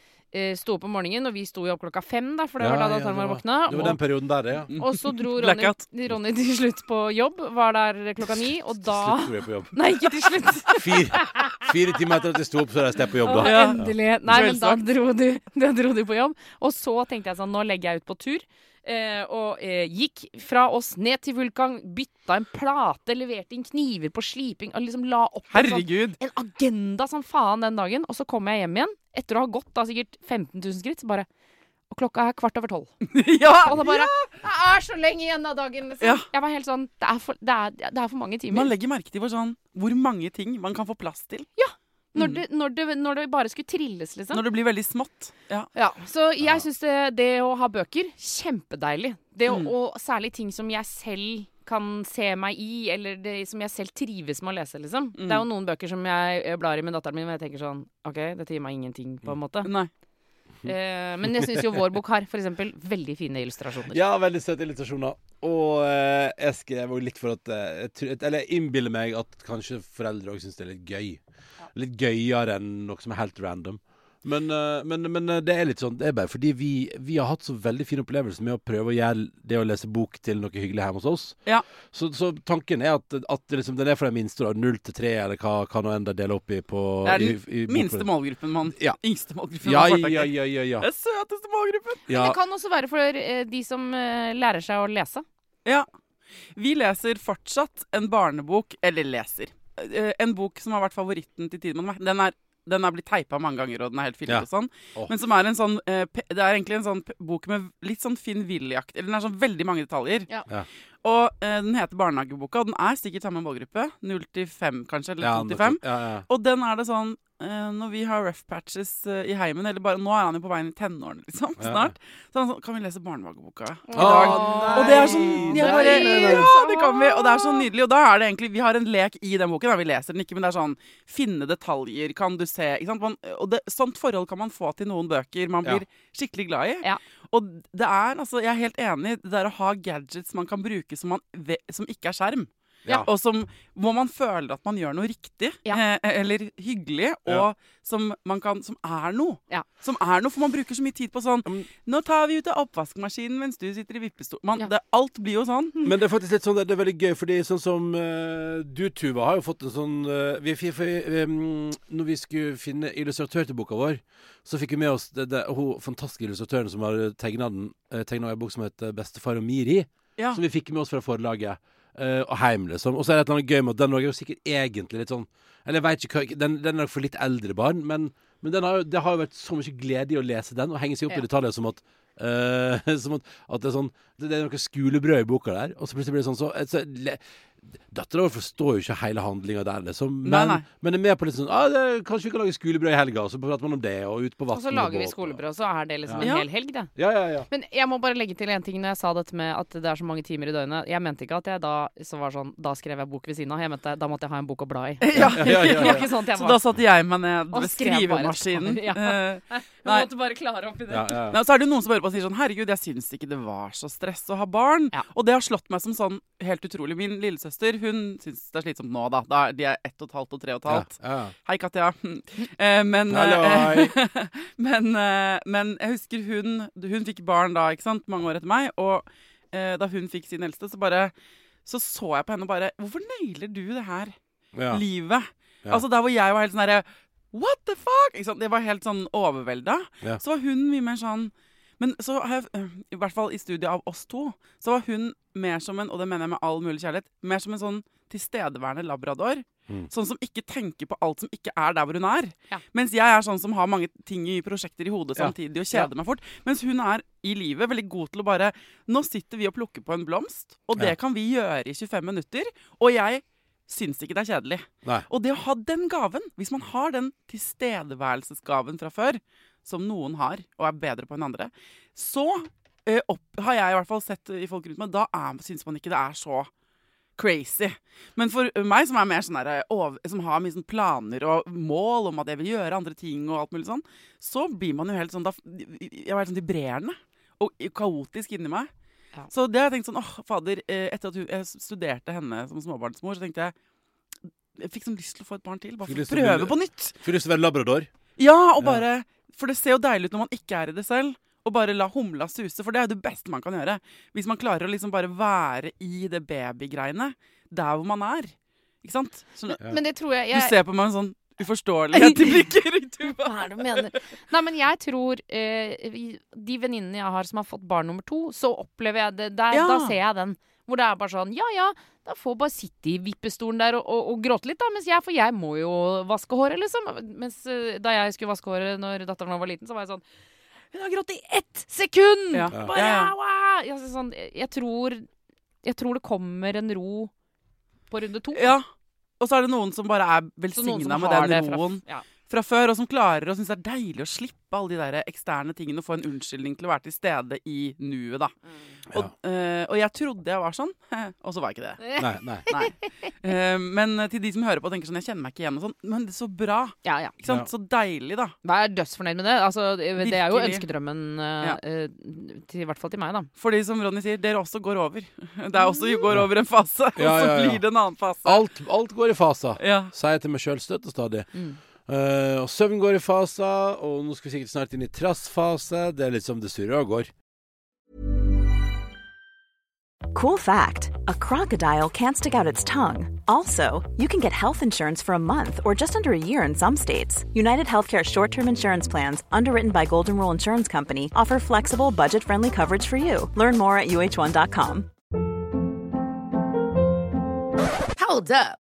sto opp om morgenen, og vi sto jo opp klokka fem, da, for det var da Ja, ja, datteren det vår var- våkna. Det var den perioden der, ja. og så dro Ronny, Ronny til slutt på jobb. Var der klokka ni, og da Slutt tror jeg på jobb. Nei, ikke til slutt. Fire, fire timer etter at jeg sto opp, så reiste jeg på jobb, da. Ja. endelig. Nei, men da dro, du, da dro du på jobb. Og så tenkte jeg sånn, nå legger jeg ut på tur. Eh, og eh, gikk fra oss ned til Vulkan, bytta en plate, leverte inn kniver på sliping. Og liksom la opp en, sånn, en agenda som faen den dagen. Og så kom jeg hjem igjen, etter å ha gått da sikkert 15 000 skritt, så bare Og klokka er kvart over tolv. ja! Og da bare Det er så lenge igjen av dagen! Liksom. Ja. Jeg var helt sånn det er, for, det, er, det er for mange timer. Man legger merke til hvor, sånn, hvor mange ting man kan få plass til. Når det, når, det, når det bare skulle trilles, liksom. Når det blir veldig smått. Ja. Ja, så jeg syns det, det å ha bøker, kjempedeilig. Det å, Mm. Og særlig ting som jeg selv kan se meg i, eller det, som jeg selv trives med å lese, liksom. Mm. Det er jo noen bøker som jeg blar i med datteren min, og jeg tenker sånn OK, dette gir meg ingenting, på en måte. Nei. Eh, men jeg syns jo vår bok har for eksempel veldig fine illustrasjoner. Ja, veldig søte illustrasjoner. Og eh, jeg skrev jo litt for at eh, jeg Eller jeg innbiller meg at kanskje foreldre òg syns det er litt gøy. Litt gøyere enn noe som er helt random. Men, eh, men, men eh, det er litt sånn Det er bare fordi vi, vi har hatt så veldig fin opplevelse med å prøve å gjøre det å lese bok til noe hyggelig hjemme hos oss. Ja. Så, så tanken er at, at liksom, den er for de minste, da. Null til tre, eller hva, hva nå enn de deler opp i på Det er den i minste målgruppen man Ja. Yngste målgruppen Ja, man i. ja, ja, ja, ja. Den søteste målgruppen! Men det kan også være for eh, de som lærer seg å lese. Ja. Vi leser fortsatt en barnebok, eller leser. En bok som har vært favoritten til Tidemann. Den er, den er blitt teipa mange ganger, og den er helt filmet Ja. og sånn. Oh. Men som er en sånn eh, pe- Det er egentlig en sånn bok med litt sånn Finn Willy-akt Eller den er sånn veldig mange detaljer. Ja. Ja. Og eh, den heter Barnehageboka, og den er sikkert samme målgruppe. 0 til 5, kanskje, eller Ja, 2 til 5. Ja, ja. Og den er det sånn Når vi har rough patches eh, i heimen, eller bare Nå er han jo på veien i tenårene, liksom. Ja. Snart. Så er han sånn Kan vi lese barnevageboka? i dag?» Og det er sånn jeg Nei, bare, nei, nei. Ja, det kan vi! Og det er så nydelig. Og da er det egentlig Vi har en lek i den boken. Da. Vi leser den ikke, men det er sånn Finne detaljer, kan du se ikke sant? Man, Og det, sånt forhold kan man få til noen bøker man Ja. blir skikkelig glad i. Ja. Og det er, altså, jeg er helt enig. Det der å ha gadgets man kan bruke som, man, som ikke er skjerm. Ja. Og som, hvor man føler at man gjør noe riktig, Ja. eh, eller hyggelig, Ja. og som, man kan, som er noe. Ja. Som er noe, For man bruker så mye tid på sånn Mm. Nå tar vi ut av oppvaskmaskinen mens du sitter i vippestol. Ja. alt blir jo sånn. Men det er faktisk litt sånn, det er veldig gøy, fordi sånn som uh, du, Tuva, har jo fått en sånn uh, vi, vi, vi, em, Når vi skulle finne illustratør til boka vår, så fikk vi med oss det, det, hun fantastiske illustratøren som har tegna en bok som heter 'Bestefar og Miri', Ja. som vi fikk med oss fra forlaget. Eh, og heim, liksom. Og så er det et eller annet gøy med at den er jo sikkert egentlig litt sånn Eller jeg vet ikke hva Den, den er nok for litt eldre barn, men, men den har jo, det har jo vært så mye glede i å lese den, og henge seg opp Ja. i detaljer som at Uh, som at, at det er sånn Det, det er noe skulebrød i boka der, og så plutselig blir det sånn så, så le, Dattera vår forstår jo ikke hele handlinga der, liksom. Men, nei. men er med på litt sånn ah, det, Kanskje vi kan lage skolebrød i helga, og så prater man om det, og ut på Og så lager vi skolebrød, og så er det liksom Ja. en hel helg, det. Ja, ja, ja. Men jeg må bare legge til en ting når jeg sa dette med at det er så mange timer i døgnet. Jeg mente ikke at jeg da så var sånn Da skrev jeg bok ved siden av. Jeg mente da måtte jeg ha en bok å bla i. Ja. ja, ja, ja. sånn Så da satte jeg meg ned ved skrivemaskinen. ja. Jeg Nei. måtte bare klare opp i det. ja, ja. Nei, så er det noen som hører på og sier sånn Herregud, jeg syns ikke det var så stress å ha barn. Ja. Og det har slått meg som sånn helt utrolig. Min lillesøster hun syns det er slitsomt nå, da. da de er ett og et halvt og tre og et halvt. Ja, ja. Hei, Katja. Eh, men, eh, men, eh, men jeg husker hun Hun fikk barn da, ikke sant, mange år etter meg. Og eh, da hun fikk sin eldste, så bare så så jeg på henne og bare Hvorfor nailer du det her ja. livet? Altså Der hvor jeg var helt sånn herre What the fuck? Jeg var helt sånn overvelda. Så var hun mye mer sånn Men så har jeg, øh, i hvert fall i studiet av oss to, så var hun mer som en, og det mener jeg med all mulig kjærlighet, mer som en sånn tilstedeværende labrador. Mm. Sånn som ikke tenker på alt som ikke er der hvor hun er. Ja. Mens jeg er sånn som har mange ting i prosjekter i hodet Ja. samtidig og kjeder meg fort. Mens hun er i livet veldig god til å bare Nå sitter vi og plukker på en blomst, og det Ja. kan vi gjøre i 25 minutter. Og jeg syns ikke det er kjedelig. Nei. Og det å ha den gaven, hvis man har den tilstedeværelsesgaven fra før, som noen har, og er bedre på enn andre, så uh, opp, har jeg i hvert fall sett i folk rundt meg, da er- syns man ikke det er så crazy. Men for meg, som er mer sånn der, som har mye sånn planer og mål om at jeg vil gjøre andre ting, og alt mulig sånn, så blir man jo helt sånn da, Jeg var helt sånn vibrerende og kaotisk inni meg. Ja. Så det har jeg tenkt sånn åh, fader, eh, etter at jeg studerte henne som småbarnsmor, så tenkte jeg jeg fikk sånn lyst til å få et barn til. Bare for å prøve på nytt. Fikk lyst til å være labrador. Ja, og Ja. For det ser jo deilig ut når man ikke er i det selv. Og bare la humla suse, for det er jo det beste man kan gjøre. Hvis man klarer å liksom bare være i det babygreiene der hvor man er. Ikke sant? Så, men, Men det tror jeg, Du ser på meg med sånn uforståelighet i blikket. Hva er det du mener? Nei, men jeg tror eh, De venninnene jeg har som har fått barn nummer to, så opplever jeg det der, Ja. Da ser jeg den. Hvor det er bare sånn Ja ja, da får bare sitte i vippestolen der og, og, og gråte litt, da. Mens jeg, for jeg må jo vaske håret, liksom. Mens eh, da jeg skulle vaske håret når datteren vår var liten, så var jeg sånn Hun har grått i ett sekund! Ja. Bare, Ja, ja. «Wow!» Jeg, er sånn, jeg, tror Jeg tror det kommer en ro på runde to. Ja. Og så er det noen som bare er velsigna med den roen. fra- roen. Ja. Fra før, og som klarer å synes det er deilig å slippe alle de der eksterne tingene og få en unnskyldning til å være til stede i nuet, da. Og, eh, og jeg trodde jeg var sånn, og så var jeg ikke det. Nei, nei. Nei. Uh, men til de som hører på og tenker sånn, jeg kjenner meg ikke igjen og sånn, men det er så bra. Ja, ja. Ikke sant? Ja. Så deilig, da. Vær dødsfornøyd med det. Altså, det det er jo ønskedrømmen, uh, Ja. til, i hvert fall til meg, da. Fordi som Ronny sier, dere også går over. Det er også går over en fase, og Ja, så ja, ja. blir det en annen fase. Alt, alt går i faser, Ja. sier jeg til meg sjøl støtt og stadig. Mm. Eh, og søvn går i faser, og nå skal vi sikkert snart inn i trassfase. Det er litt som det surrer og går. Cool fact a crocodile can't stick out its tongue. Also, you can get health insurance for a month or just under a year in some states. United Healthcare short term insurance plans, underwritten by Golden Rule Insurance Company, offer flexible, budget friendly coverage for you. Learn more at uh1.com. Hold up.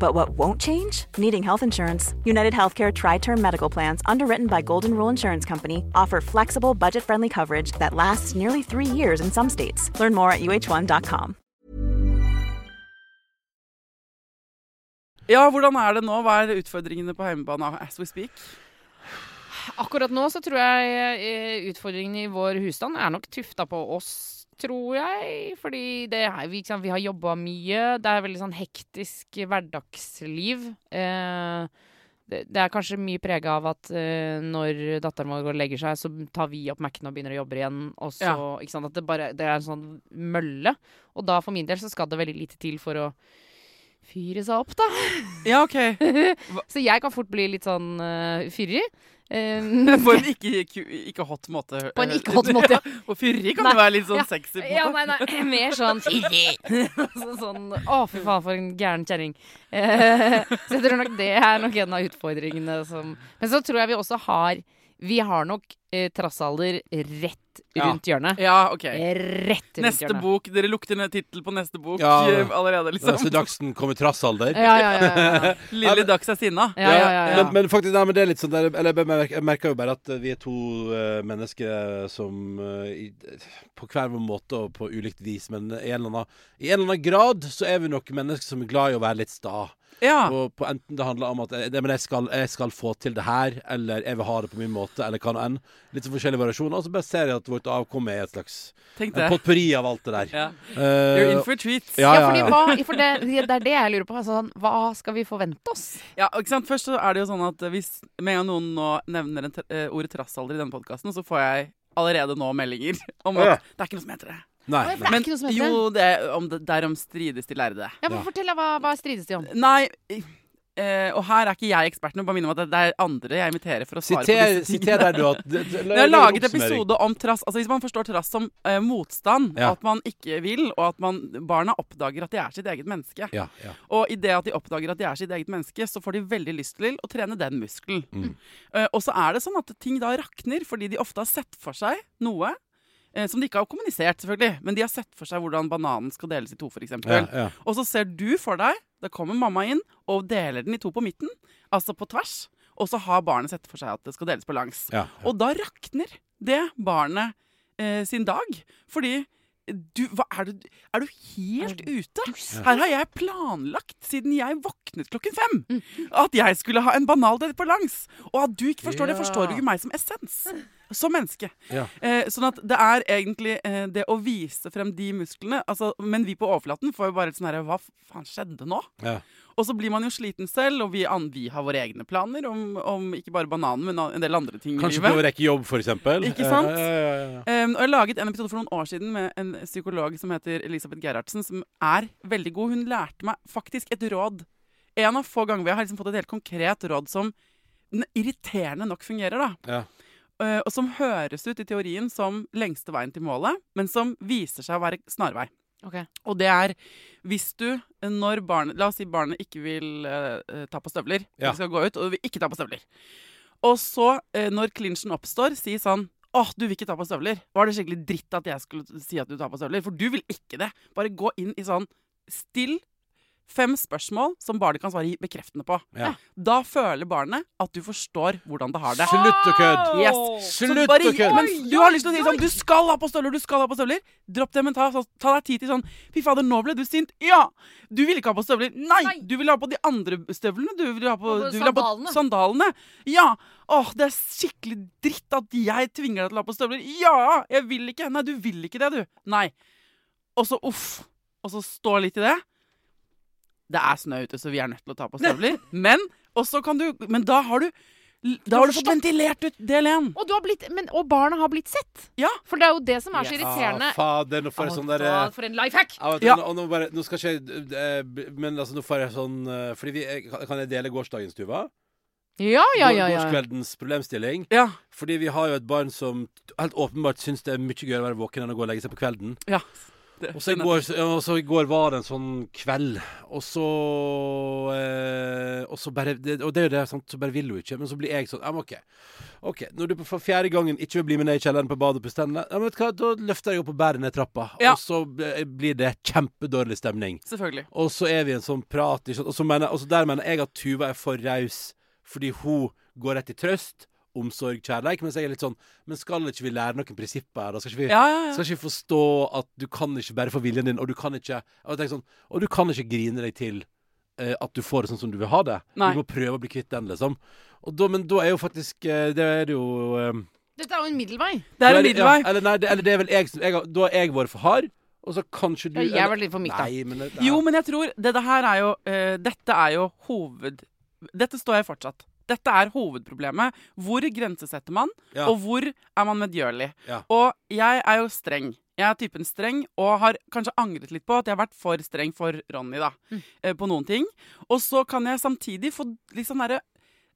But what won't change? Needing health insurance. United Healthcare Tri Term Medical Plans, underwritten by Golden Rule Insurance Company, offer flexible, budget friendly coverage that lasts nearly three years in some states. Learn more at uh1.com. ja, hvordan er det nå? Hva er utfordringene på hjemmebane as we speak? Akkurat nå så tror jeg eh, utfordringene i vår husstand er nok tufta på oss, tror jeg. Fordi det er, vi, sant, vi har jobba mye. Det er veldig sånn hektisk hverdagsliv. Eh, det, det er kanskje mye prega av at eh, når datteren vår går og legger seg, så tar vi opp Mac-en og begynner å jobbe igjen. Og så, Ja. ikke sant, at det, bare, det er en sånn mølle. Og da for min del så skal det veldig lite til for å fyre seg opp, da. Ja, OK. Så jeg kan fort bli litt sånn uh, fyrig. Eh, På en ikke, ikke hot måte. På en ikke hot måte, ja. Og fyrig kan Nei, jo være litt sånn ja. sexy. Ja, nei, nei, mer sånn så, Sånn Å, fy faen, for en gæren kjerring. Uh, så jeg tror nok det er nok en av utfordringene som Men så tror jeg vi også har Vi har nok eh, trassalder rett Ja. rundt hjørnet. Ja, OK. Rett rundt Neste hjørnet. bok. Dere lukter ned tittel på neste bok Ja. eh, allerede, liksom. Neste Dagsen kommer trassalder. Ja, ja, ja. ja, Lille Dags er sinna. ja, ja, ja, ja. Men, men faktisk, nei, men det er litt sånn der, Eller jeg, merker, jeg merker jo bare at eh, vi er to uh, mennesker som uh, i, På hver vår måte og på ulikt vis, men i en, eller annen, i en eller annen grad så er vi nok mennesker som er glad i å være litt sta. Ja. Og på enten det handler om at jeg, det, men jeg, skal, jeg skal få til det her, eller jeg vil ha det på min måte, eller hva nå enn. Litt så forskjellige variasjoner. Og så bare ser jeg at vårt avkom er et slags Tenk en potpurri av alt det der. Ja. Eh, You're in for a treat. Ja, Ja, ja, hva, for det, det er det jeg lurer på. Altså, sånn, hva skal vi forvente oss? Ja, ikke sant? Først så er det jo sånn at hvis med en gang noen nå nevner en, eh, ordet trassalder i denne podkasten, så får jeg allerede nå meldinger om at det er ikke noe som heter det. Nei, Det er. Men ikke noe som heter det. jo, det, om det, derom strides de lærde. Ja, men Ja. Fortell, hva, hva strides de om? Nei, eh, og her er ikke jeg eksperten, bare minne om at det er andre jeg inviterer for å svare Siter, på disse siter tingene. der, du, at det, det, har laget episode om trass. Altså Hvis man forstår trass som eh, motstand, Ja. at man ikke vil, og at man, barna oppdager at de er sitt eget menneske. Ja, ja. Og i det at de oppdager at de er sitt eget menneske, så får de veldig lyst til å trene den muskelen. Mm. Eh, og så er det sånn at ting da rakner, fordi de ofte har sett for seg noe. Eh, som de ikke har kommunisert, selvfølgelig, men de har sett for seg hvordan bananen skal deles i to, for Ja, ja. Og så ser du for deg Da kommer mamma inn og deler den i to på midten, altså på tvers. Og så har barnet sett for seg at det skal deles på langs. Ja, Og da rakner det barnet eh, sin dag. Fordi du, hva, er, du, er du helt ute? Her har jeg planlagt siden jeg våknet klokken fem at jeg skulle ha en banal del på langs. Og at du ikke forstår det, forstår du ikke meg som essens. Som menneske. Ja. Eh, sånn at det er egentlig eh, det å vise frem de musklene. Altså, men vi på overflaten får jo bare et sånn herre Hva faen skjedde nå? Ja. Og så blir man jo sliten selv, og vi, vi har våre egne planer om, om ikke bare bananen, men en del andre ting Kanskje i livet. Kanskje prøve å rekke jobb, for eksempel. Ikke sant? Ja, ja, ja, ja. Um, og jeg laget en episode for noen år siden med en psykolog som heter Elisabeth Gerhardsen, som er veldig god. Hun lærte meg faktisk et råd. En av få ganger hvor jeg har liksom fått et helt konkret råd som irriterende nok fungerer. da. Ja. Uh, og som høres ut i teorien som lengste veien til målet, men som viser seg å være snarvei. Okay. Og det er hvis du, eh, når barnet La oss si barnet ikke vil eh, eh, ta på støvler. Ja. Skal gå ut og vil ikke ta på støvler. Og så, eh, når clinchen oppstår, si sånn Åh, du vil ikke ta på støvler. Var det skikkelig dritt at jeg skulle si at du tar på støvler? For du vil ikke det. Bare gå inn i sånn Still fem spørsmål som barnet kan svare bekreftende på. Ja. Da føler barnet at du forstår hvordan det har det. Slutt å kødde! Yes. Slutt å kødde! men du har lyst til å si sånn Du skal ha på støvler! Du skal ha på støvler! Dropp det, men ta, ta deg tid til sånn Fy fader, nå ble du sint. Ja! Du vil ikke ha på støvler. Nei! Nei. Du vil ha på de andre støvlene. Du vil ha på, Og på du vil ha på sandalene. sandalene. Ja! Åh, det er skikkelig dritt at jeg tvinger deg til å ha på støvler. Ja! Jeg vil ikke. Nei, du vil ikke det, du. Nei. Og så uff. Og så stå litt i det. Det er snø ute, så vi er nødt til å ta på støvler. Men, og så kan du, men da har du da har du fått ventilert ut del én. Og, du har blitt, men, og barna har blitt sett. Ja. For det er jo det som er så irriterende. Ja, fader, nå får jeg sånn der eh, for en life hack! Ja, vet Ja. nå- nå, bare, nå skal ikke jeg eh, Men altså, nå får jeg sånn eh, Fordi vi, kan jeg dele gårsdagens, Tuva? Ja, ja, ja. Ja. Gårdskveldens problemstilling. Ja. Fordi vi har jo et barn som helt åpenbart syns det er mye gøyere å være våken enn å gå og legge seg på kvelden. ja. Og så i går, så i går var det en sånn kveld, og så eh, Og så bare det, Og det er jo det, sant, så bare vil hun ikke. Men så blir jeg sånn Ja, men OK. Ok, Når du for fjerde gangen ikke vil bli med ned i kjelleren på badet og pusse tennene, ja, men vet du hva, da løfter jeg opp og bærer ned trappa. Ja. Og så eh, blir det kjempedårlig stemning. Selvfølgelig. Og så er vi i en sånn prat, og så mener, og så der mener jeg at Tuva er for raus fordi hun går rett i trøst, omsorg, kjærleik, mens jeg er litt sånn Men skal ikke vi lære noen prinsipper her? da? Skal ikke vi Ja, ja, ja. skal ikke vi forstå at du kan ikke bare få viljen din, og du kan ikke Og, jeg sånn, og du kan ikke grine deg til eh, at du får det sånn som du vil ha det. Nei. Du må prøve å bli kvitt den, liksom. Og da, men da er jo faktisk eh, Det er det jo eh, Dette er jo en middelvei. Det er en middelvei. Ja, eller, nei, det, eller det er vel jeg som Da har jeg vært for hard, og så kanskje du jeg har vært litt for myk, da. Nei, men det, Jo, men jeg tror det, det her er jo uh, Dette er jo hoved... Dette står jeg fortsatt. Dette er hovedproblemet. Hvor grensesetter man, Ja. og hvor er man medgjørlig? Ja. Og jeg er jo streng. Jeg er typen streng, og har kanskje angret litt på at jeg har vært for streng for Ronny, da. Mm. eh, På noen ting. Og så kan jeg samtidig få litt sånn derre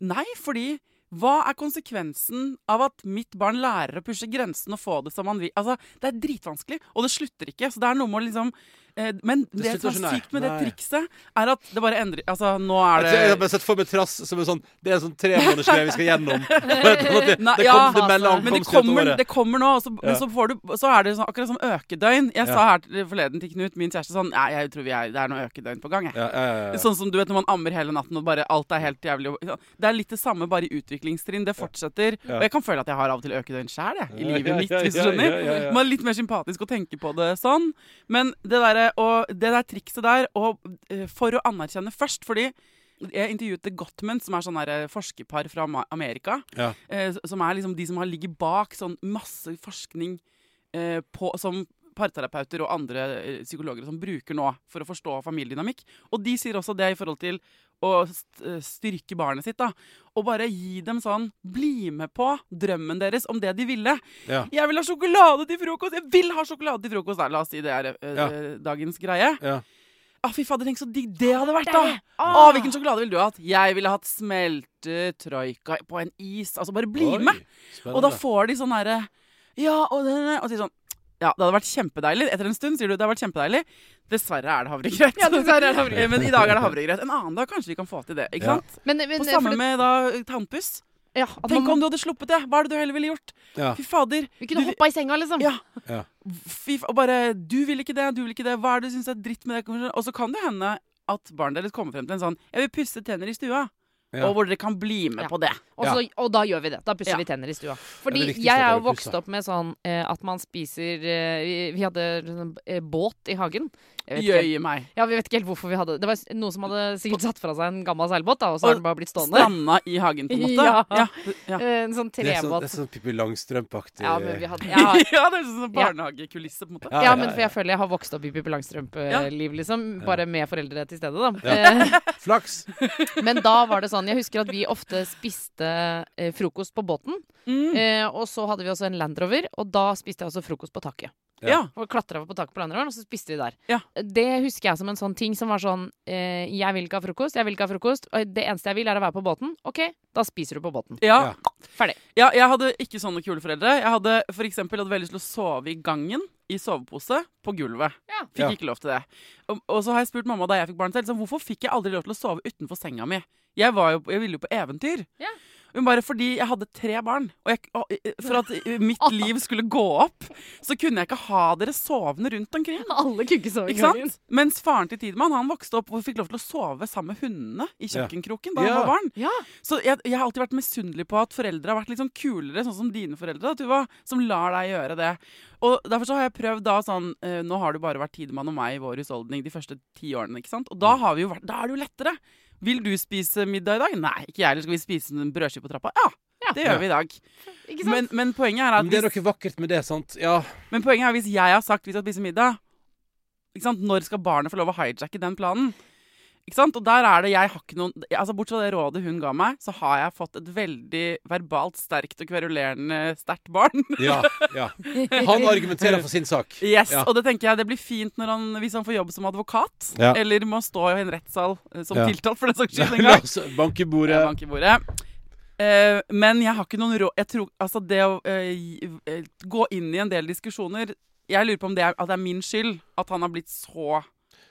Nei, fordi hva er konsekvensen av at mitt barn lærer å pushe grensen og få det som man vil? Altså, Det er dritvanskelig, og det slutter ikke. Så det er noe med å liksom Men det, det som er sykt med det trikset, er at det bare endrer Altså, nå er det jeg har bare sett for meg trass som en sånn Det er en sånn tremånedersgreie vi skal gjennom. det, Nei, det, ja, kom, det Men det kommer, det kommer nå, så, men så, får du, så er det sånn, akkurat som økedøgn. Jeg Ja. sa her forleden til Knut, min kjæreste, sånn Nei, jeg tror vi er, det er noe økedøgn på gang, jeg. Ja, ja, ja, ja. Sånn som du vet når man ammer hele natten og bare alt er helt jævlig. Det er litt det samme, bare i utviklingstrinn. Det fortsetter. Ja. Og jeg kan føle at jeg har av og til økedøgn sjæl, jeg. I livet mitt, hvis du skjønner. Man er litt mer sympatisk å tenke på det sånn. Men det derre og det der trikset der, og eh, for å anerkjenne først, fordi jeg intervjuet The Gottman, som er sånn der eh, forskerpar fra Amerika. Ja. Eh, som er liksom de som har ligget bak sånn masse forskning eh, på, som parterapeuter og andre eh, psykologer som bruker nå for å forstå familiedynamikk. Og de sier også det i forhold til eh, styrke barnet sitt. da Og bare gi dem sånn Bli med på drømmen deres om det de ville. Ja. Jeg vil ha sjokolade til frokost! Jeg vil ha sjokolade til frokost! Da, la oss si det er øh, Ja. dagens greie. Ja. Ah, fy fader, tenk så digg det hadde vært, da! Ah. Å, hvilken sjokolade ville du hatt? Jeg ville hatt smeltetroika på en is. Altså, bare bli Oi, med! spennende. Og da får de sånn herre Ja, og Og sier sånn Ja, det hadde vært kjempedeilig. Etter en stund sier du det hadde vært kjempedeilig. Dessverre er det havregrøt. Ja, dessverre er det havregrøt. Eh, Men i dag er det havregrøt. En annen dag kanskje vi kan få til det. ikke Ja. sant? Men, men, Og samme det- med da tannpuss. ja, at Tenk man, om du hadde sluppet det. Hva er det du heller ville gjort? Ja. Fy fader. Vi kunne Du- hoppa i senga, liksom. Ja. Ja. Fy og bare Du vil ikke det, du vil ikke det. Hva er det du syns er dritt med det? Og så kan det hende at barnet deres kommer frem til en sånn Jeg vil pusse tenner i stua. Ja. Og hvor dere kan bli med Ja. på det. Og, så, og da gjør vi det. Da pusser Ja. vi tenner i stua. Fordi jeg er jo vokst opp med sånn eh, at man spiser eh, vi, vi hadde sånn, eh, båt i hagen. Jøye meg. Ja, Vi vet ikke helt hvorfor vi hadde Det var noe noen som hadde sikkert satt fra seg en gammel seilbåt, da, og så har den bare blitt stående. Stranda i hagen, på en måte. Ja. ja. ja. Eh, En sånn Det sånn, trebåt. det er sånn Pippi Langstrømpe-aktig Ja, men vi hadde ja. ja, det er sånn barnehagekulisse, på en måte. Ja, ja, ja, men for jeg føler jeg har vokst opp i Pippi Langstrømpe-liv, liksom. Bare med foreldre til stede, da. Ja. Eh, Flaks! Men da var det sånn Jeg husker at vi ofte spiste eh, frokost på båten. Mm. Eh, og så hadde vi også en Land Rover, og da spiste jeg også frokost på taket. Ja. Og klatra på taket på Land Roveren, og så spiste vi der. Ja. Det husker jeg som en sånn ting som var sånn eh, Jeg vil ikke ha frokost, jeg vil ikke ha frokost. Og det eneste jeg vil, er å være på båten. OK, da spiser du på båten. Ja. Ferdig. ja, jeg hadde ikke sånne kule foreldre. Jeg hadde for eksempel hadde veldig lyst til å sove i gangen i sovepose på gulvet. Ja. Fikk Ja. ikke lov til det. Og, og så har jeg spurt mamma da jeg fikk barn selv, så hvorfor fikk jeg aldri lov til å sove utenfor senga mi? Jeg, var jo, jeg ville jo på eventyr. Ja. Hun bare fordi jeg hadde tre barn, og jeg, og, for at mitt liv skulle gå opp, så kunne jeg ikke ha dere sovende rundt omkring. Alle kunne ikke sove Ikke sant? Mens faren til Tidemann han vokste opp og fikk lov til å sove sammen med hundene i kjøkkenkroken da Ja. han var barn. Ja. Så jeg, jeg har alltid vært misunnelig på at foreldre har vært litt sånn kulere, sånn som dine foreldre, da, Tuva, som lar deg gjøre det. Og derfor så har jeg prøvd da sånn eh, Nå har det bare vært Tidemann og meg i vår husholdning de første ti årene, ikke sant? Og da, har vi jo vært, da er det jo lettere. Vil du spise middag i dag? Nei, ikke jeg. Eller skal vi spise en brødskive på trappa? Ja, det gjør vi i dag. Ikke sant? Men, men poenget er at Men det er hvis, noe vakkert med det, sant? Ja. men poenget er hvis jeg har sagt vi skal spise middag, ikke sant? når skal barnet få lov å hijacke den planen? Ikke sant? Og der er det jeg har ikke noen altså Bortsett fra det rådet hun ga meg, så har jeg fått et veldig verbalt sterkt og kverulerende sterkt barn. Ja, ja. Han argumenterer for sin sak. Yes, Ja. Og det tenker jeg det blir fint han, hvis han får jobb som advokat. Ja. Eller må stå i en rettssal eh, som tiltalt, for den saks skyld. en gang. Bank i bordet. Ja, bank i bordet. Uh, men jeg har ikke noen råd Jeg tror altså det å uh, gå inn i en del diskusjoner Jeg lurer på om det er, at det er min skyld at han har blitt så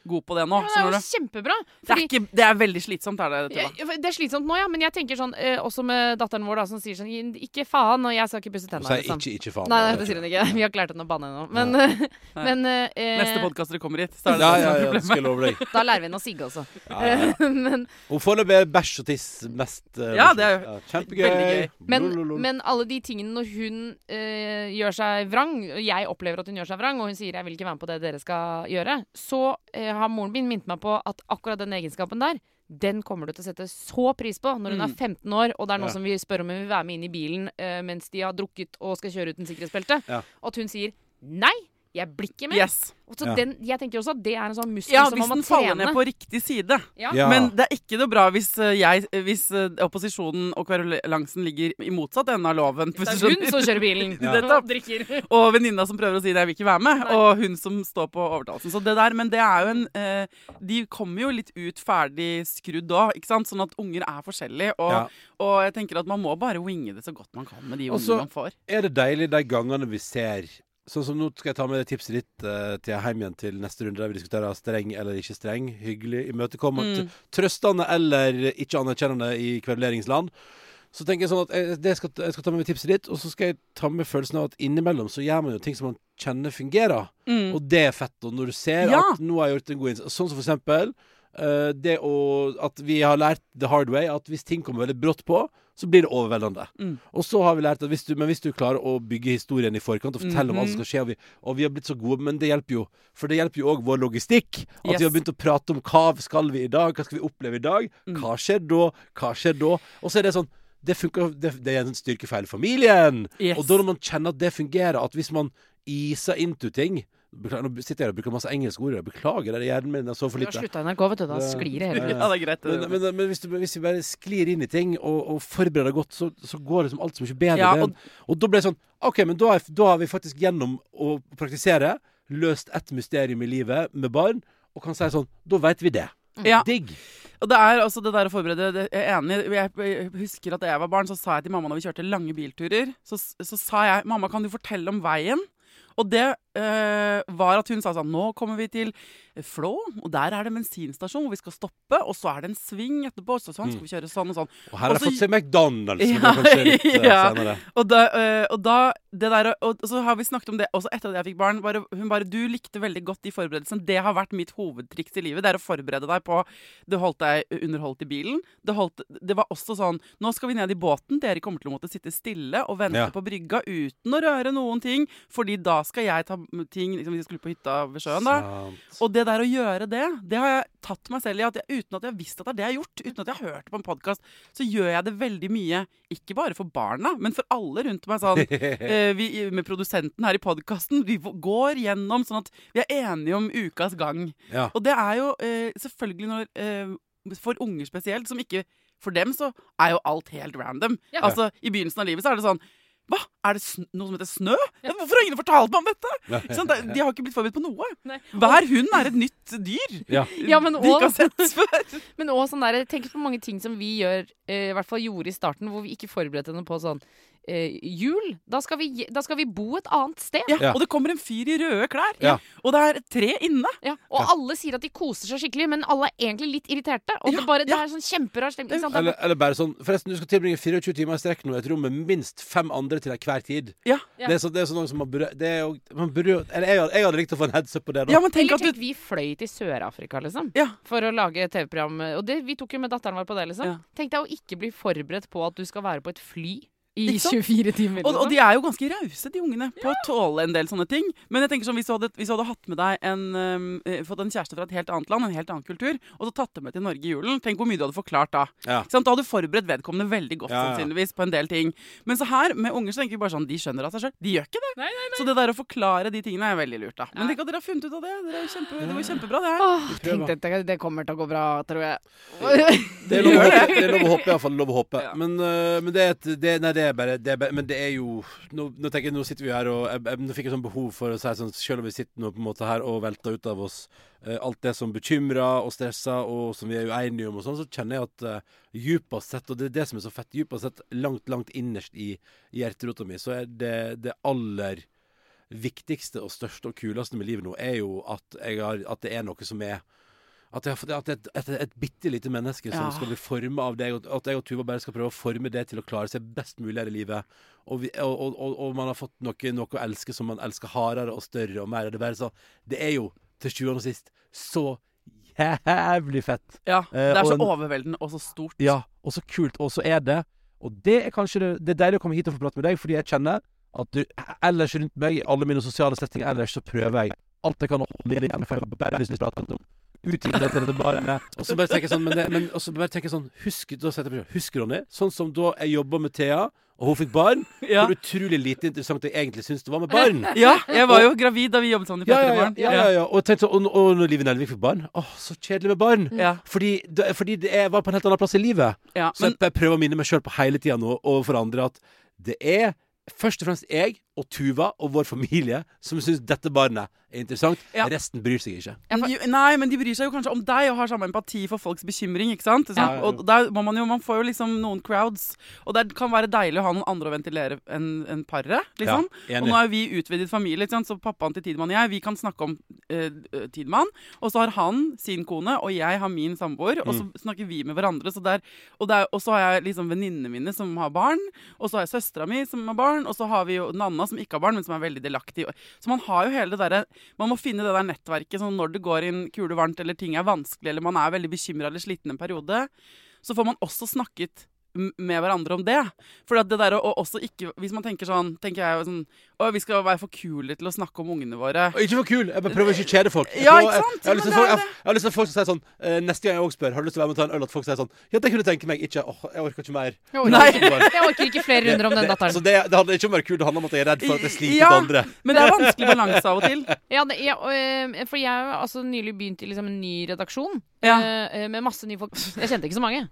god på det nå. Ja, det er jo kjempebra. Det er, ikke, det er veldig slitsomt, er det? Tuva? Det er slitsomt nå, ja, men jeg tenker sånn eh, også med datteren vår da, som sier sånn Ikke faen, og jeg skal ikke pusse Hun sier Liksom. ikke 'ikke faen'. Nei, nei, det sier hun ikke. Vi har ikke lært henne å banne ennå. Men, ja. men eh, Neste podkast dere kommer hit, så er det Ja, ja, ja, det skal jeg love deg. da lærer vi henne å sigge også. Ja, ja. men, Og foreløpig er bæsj og tiss mest eh, Ja, det er jo ja, Kjempegøy. gøy. men, men alle de tingene når hun eh, gjør seg vrang, og jeg opplever at hun gjør seg vrang, og hun sier 'jeg vil ikke være med på det dere skal gjøre', så eh, har moren min minnet meg på at akkurat den egenskapen der den kommer du til å sette så pris på når hun er 15 år, og det er noen Ja. som vil spørre om hun vil være med inn i bilen uh, mens de har drukket og skal kjøre uten sikkerhetsbelte. Ja. At hun sier 'nei, jeg blir ikke med'. Yes. Og så Ja. den, jeg tenker også at det er en sånn muskel Ja, som hvis den faller ned på riktig side. Ja. Ja. Men det er ikke noe bra hvis, eh, jeg, hvis eh, opposisjonen og kverulansen ligger i motsatt ende av loven. Det er hun som kjører bilen. Ja. Og drikker. Og venninna som prøver å si 'jeg vil ikke være med', Nei. og hun som står på overtalelsen. Så det der, Men det er jo en eh, De kommer jo litt ut ferdig skrudd òg, ikke sant? Sånn at unger er forskjellige. Og, Ja. og jeg tenker at man må bare winge det så godt man kan med de Og ungene så- man får. Er det deilig de gangene vi ser Sånn som nå skal jeg ta med det tipset ditt uh, til hjem igjen til neste runde, der vi diskuterer streng eller ikke streng. Hyggelig, imøtekommende, Mm. trøstende eller ikke anerkjennende i kveruleringsland. Så tenker jeg sånn at jeg, det skal, jeg skal ta med meg tipset ditt, og så skal jeg ta med følelsen av at innimellom så gjør man jo ting som man kjenner fungerer. Mm. Og det er fett. Og når du ser Ja. at nå har jeg gjort en god innsats Sånn som for eksempel det å At vi har lært the hard way at hvis ting kommer veldig brått på, så blir det overveldende. Mm. Og så har vi lært at hvis du, Men hvis du klarer å bygge historien i forkant og fortelle om hva som Mhm. skal skje, og vi, og vi har blitt så gode Men det hjelper jo. For det hjelper jo òg vår logistikk. At Yes. vi har begynt å prate om hva skal vi i dag, hva skal vi oppleve i dag, Mm. hva skjer da, hva skjer da? Og så er det sånn det, funker, det, det er en styrkefeil hele familien. Yes. Og da når man kjenner at det fungerer, at hvis man iser into ting Beklager, nå sitter jeg og bruker masse engelske ord. Jeg beklager, det er hjernen min. Jeg så for Du har lite. slutta i NRK, vet du. Da sklir det hele Ja. tiden. Ja, det er greit. Men, men, men hvis, du, hvis vi bare sklir inn i ting og, og forbereder godt, så, så går liksom alt så mye bedre. Ja, og- og da ble det sånn OK, men da, er, da har vi faktisk gjennom å praktisere løst ett mysterium i livet med barn, og kan si sånn Da veit vi det. Ja. Digg. Og det er altså det der å forberede det, Jeg er enig. Jeg husker at da jeg var barn, så sa jeg til mamma når vi kjørte lange bilturer, så, så sa jeg 'Mamma, kan du fortelle om veien?' Og det eh, var at hun sa sånn 'Nå kommer vi til Flå, og der er det en bensinstasjon hvor vi skal stoppe.' 'Og så er det en sving etterpå, så sånn skal vi kjøre sånn og sånn.' Og her har jeg fått se McDonald's. Ja, litt, eh, ja. Og da, eh, og da der, og, og så har vi snakket om det også etter at jeg fikk barn. Bare, hun bare 'Du likte veldig godt de forberedelsene.' Det har vært mitt hovedtriks i livet. Det er å forberede deg på Det holdt deg underholdt i bilen. Det, holdt, det var også sånn 'Nå skal vi ned i båten. Dere kommer til å måtte sitte stille og vente Ja. på brygga uten å røre noen ting.' Fordi da skal jeg ta ting liksom, Vi skulle på hytta ved sjøen, da. Sant. Og det der å gjøre det, det har jeg tatt meg selv i. At jeg, uten at jeg har visst at det er det jeg har gjort, uten at jeg har hørt det på en podkast, så gjør jeg det veldig mye. Ikke bare for barna, men for alle rundt meg. Sånn, eh, vi, med produsenten her i podkasten. Vi går gjennom sånn at vi er enige om ukas gang. Ja. Og det er jo eh, selvfølgelig når eh, For unger spesielt, som ikke For dem så er jo alt helt random. Ja. Altså, I begynnelsen av livet så er det sånn Hva? Er det sn noe som heter snø? Hvorfor har ingen fortalt meg om dette? Sant? De har ikke blitt forberedt på noe. Nei. Hver hund er et nytt dyr Ja. Ja, men de ikke har sett før. Men også sånn der, tenk på mange ting som vi gjør, eh, i hvert fall gjorde i starten, hvor vi ikke forberedte henne på sånn eh, jul. Da skal, vi, da skal vi bo et annet sted. Ja, Ja. Og det kommer en fyr i røde klær. Ja. Og det er tre inne. Ja, og alle sier at de koser seg skikkelig, men alle er egentlig litt irriterte. Og Ja, det, bare, det er sånn kjemperar stemning. sant? Er Eller, eller bare sånn Forresten, du skal tilbringe 24 timer i strekk nå i et rom med minst fem andre til hver tid. Ja. Det er, så, det sånn noe som man burde det er jo, man burde Eller jeg, jeg hadde likt å få en heads up på det, da. Ja, men tenk Eller at du vi fløy til Sør-Afrika, liksom. Ja. For å lage TV-program. Og det, vi tok jo med datteren vår på det, liksom. Ja. Tenk deg å ikke bli forberedt på at du skal være på et fly i 24 timer. Og, og liksom. de er jo ganske rause, de ungene, på å tåle en del sånne ting. Men jeg tenker sånn, hvis du hadde, hvis du hadde hatt med deg en, um, eh, fått en kjæreste fra et helt annet land, en helt annen kultur, og så tatt det med til Norge i julen, tenk hvor mye du hadde forklart da. Ja. Da hadde du forberedt vedkommende veldig godt, Ja, ja. sannsynligvis, på en del ting. Men så her, med unger, så tenker vi bare sånn, de skjønner av seg sjøl. De gjør ikke det. Nei, nei, nei. Så det der å forklare de tingene er veldig lurt, da. Men Ja. tenk at dere har funnet ut av det. Dere er kjempe, det var kjempebra, det her. Åh, tenk dette, det kommer til å gå bra, tror jeg. Det er lov å håpe, det er lov å håpe. Ja. Men, øh, men det er et det, Nei, det er bare, det er bare Men det er jo Nå, nå tenker jeg, nå sitter vi her, og jeg, jeg, nå fikk jeg sånn behov for å si sånn Selv om vi sitter nå på en måte her og velter ut av oss øh, alt det som bekymrer og stresser, og som vi er uenige om, og sånn, så kjenner jeg at uh, djupest sett, og det er det som er så fett, djupest sett langt, langt innerst i, hjerterota mi, så er det det aller viktigste og største og kuleste med livet nå, er jo at, har, at det er noe som er at, jeg, at et, et, et bitte lite menneske som skal bli forma av deg, at jeg og Tuva bare skal prøve å forme det til å klare seg best mulig her i livet. Og, vi, og, og, og, man har fått noe, noe å elske som man elsker hardere og større og mer. Det er, bare så, det er jo til sjuende og sist så jævlig fett. Ja, Eh, det er så og en- overveldende og så stort. Ja, og så kult. Og så er det Og det er kanskje det, det er deilig å komme hit og få prate med deg, fordi jeg kjenner at du ellers rundt meg, i alle mine sosiale settinger ellers, så prøver jeg alt jeg kan å holde igjen. For jeg har bare lyst til å prate om Utvikle det til bare Og så bare tenker jeg sånn, men det, men bare tenker jeg sånn Husk, da setter jeg på Husk, Ronny, sånn som da jeg jobba med Thea, og hun fikk barn, Ja. hvor utrolig lite interessant jeg egentlig syntes det var med barn. Ja, jeg var jo gravid da vi jobbet sammen i Ja, ja, ja, ja, ja, ja. Og, tenkte, sånn, og, og når Live Nelvik fikk barn Åh, så kjedelig med barn. Ja. Fordi, det, fordi det, jeg var på en helt annen plass i livet. Ja, Så men, jeg prøver å minne meg sjøl på hele tida nå overfor andre at det er først og fremst jeg og Tuva og vår familie som syns dette barnet er interessant. Ja. Resten bryr seg ikke. men nei, men de bryr seg jo kanskje om deg og har samme empati for folks bekymring. ikke sant? Sånn, Ja, ja, ja. Og der må man jo, man får jo liksom noen crowds, og det kan være deilig å ha noen andre å ventilere enn en paret. liksom. Ja, Og nå er vi utvidet familie, ikke sant? så pappaen til Tidemann og jeg vi kan snakke om eh, Tidemann. Og så har han sin kone, og jeg har min samboer. Og Mm. så snakker vi med hverandre. Så der, og, der, og så har jeg liksom venninnene mine som har barn. Og så har jeg søstera mi som har barn. Og så har vi jo Nanna som ikke har barn, men som er veldig delaktig. Så man har jo hele det derre Man må finne det der nettverket sånn når det går inn kule varmt, eller ting er vanskelig, eller man er veldig bekymra eller sliten en periode. Så får man også snakket med hverandre om det. For det der å også ikke Hvis man tenker sånn, tenker jeg jo sånn Å, vi skal være for kule til å snakke om ungene våre. Og ikke for kul. Jeg bare prøver ikke å kjede folk. Jeg Ja, ikke sant? Jeg, jeg, har lyst til folk, jeg, jeg har lyst til at folk skal si sånn uh, Neste gang jeg også spør, har du lyst til å være med og ta en øl, at folk sier sånn Ja, det kunne du tenke meg. Ikke åh, jeg orker ikke mer. Jeg orker, Nei. jeg orker ikke flere runder om den datteren. så det, det handler ikke om å være kul, det handler om at jeg er redd for at jeg sliter Ja. andre. Men det er vanskelig balanse av og til. Ja, det, ja, og, eh, for jeg har altså nylig begynt i liksom en ny redaksjon. Ja. eh, med masse nye folk. Jeg kjente ikke så mange.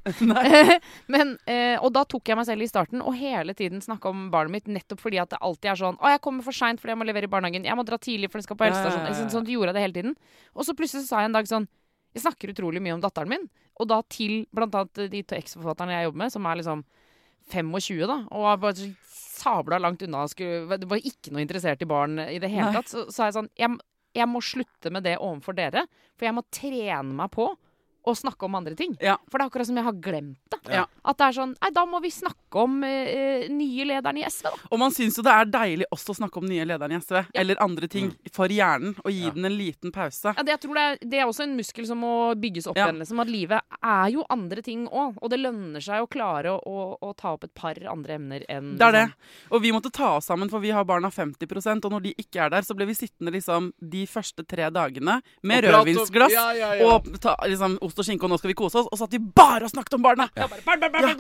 Men, eh, og da tok jeg meg selv i starten og hele tiden snakka om barnet mitt nettopp fordi at det alltid er sånn Å, jeg kommer for seint fordi jeg må levere i barnehagen. Jeg må dra tidlig for den skal på helsestasjonen. Sånn, sånn gjorde jeg det hele tiden. Og så plutselig så sa jeg en dag sånn Jeg snakker utrolig mye om datteren min. Og da til blant annet de to eksforfatterne jeg jobber med, som er liksom 25, da, og bare så sabla langt unna. Skulle, det var ikke noe interessert i barn i det hele tatt. Så sa jeg sånn jeg, jeg må slutte med det overfor dere, for jeg må trene meg på å snakke om andre ting. Ja. For det er akkurat som jeg har glemt det. Ja. At det er sånn Nei, da må vi snakke om eh, nye lederen i SV, da. Og man syns jo det er deilig også å snakke om nye lederen i SV, eller andre ting, for hjernen, og gi Ja. den en liten pause. Ja, det, jeg tror det, er, det er også en muskel som må bygges opp Ja. igjen. Liksom, at livet er jo andre ting òg. Og det lønner seg å klare å, å, å ta opp et par andre emner enn Det er det. liksom- Og vi måtte ta oss sammen, for vi har barna 50% og når de ikke er der, så ble vi sittende liksom de første tre dagene med Og rødvinsglass Ja, ja, ja. og ta, liksom, ost og skinke, og nå skal vi kose oss. Og så satt vi bare og snakket om barna! Ja.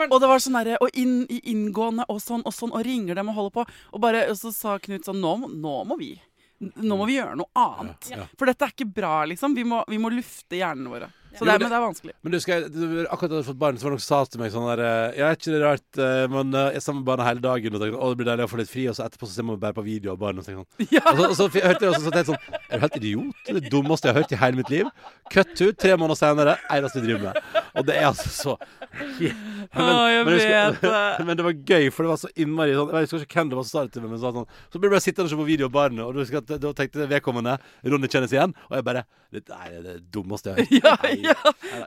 og det var sånn derre Og inn, i inngående og sånn og sånn, og ringer dem og holder på. Og, bare, og så sa Knut sånn Nå, nå må vi nå må vi gjøre noe annet. Ja, ja. For dette er ikke bra, liksom. Vi må, vi må lufte hjernene våre. Så det, er, men det er vanskelig. Men du, skal, jeg- du, akkurat da du hadde fått barn, så var det noen som sa til meg sånn der eh, Ja, er ikke det rart, eh, men eh, jeg er sammen med barna hele dagen, og tenker, å, det blir deilig å få litt fri, og så etterpå så ser man bare på video av barna, og tenker sånn. Og så, og så f- hørte jeg også så tenkte sånn Er du helt idiot? Det er det dummeste jeg har hørt i hele mitt liv. Cut ut tre måneder senere, eneste jeg driver med. Og det er altså så men, Å, jeg husker- vet det. men det var gøy, for det var så innmari sånn Jeg husker ikke hvem det var som sa det til meg, men sa sånn Så blir du bare sittende og se på video av barnet, og du husker at da tenkte vedkommende Ronny kjennes igjen, og jeg bare Dette er det dummeste jeg har hørt. Ja, Nei, ja.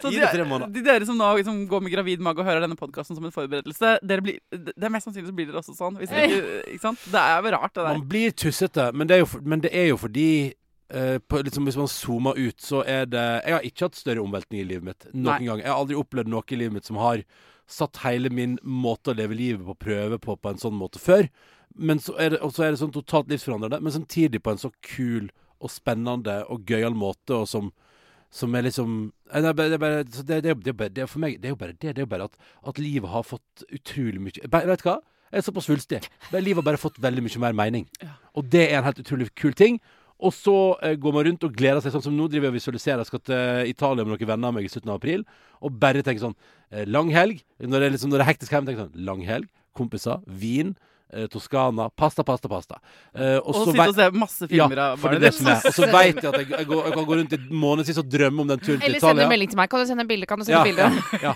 Så Gi de, det tre måneder. de dere som nå liksom går med gravid mage og hører denne podkasten som en forberedelse, dere blir, det er mest sannsynlig så blir dere også sånn. Hvis dere, ikke? Det er jo rart, det der. Man blir tussete, men det er jo, for, men det er jo fordi eh, på, liksom, Hvis man zoomer ut, så er det Jeg har ikke hatt større omveltning i livet mitt noen Nei. gang. Jeg har aldri opplevd noe i livet mitt som har satt hele min måte å leve livet på prøve på på en sånn måte før. Men så er det, og så er det sånn totalt livsforandrende, men samtidig på en så kul og spennende og gøyal måte, og som som er liksom Det er bare, det er bare, det, er- det, er bare For meg det er jo bare det. Det er jo bare at, at livet har fått utrolig mye Vet du hva? Jeg er såpass svulstig. Livet har bare fått veldig mye mer mening. Og det er en helt utrolig kul ting. Og så eh, går man rundt og gleder seg, sånn som nå driver jeg og visualiserer. Jeg skal til Italia med noen venner av meg i slutten av april. Og bare tenker sånn eh, Lang helg. Når det er, liksom, når det er hektisk hjemme, tenker jeg sånn Lang helg. Kompiser. Vin. Eh, Toskana. Pasta, pasta, pasta. Eh, og Og sitte og se masse filmer ja, av barnet er. Og så veit jeg at jeg, jeg, går, jeg kan gå rundt i månedsvis og drømme om den turen til Italia. Eller sende melding til meg. Kan du sende bilde? Kan du sende Ja, bilde? ja, ja.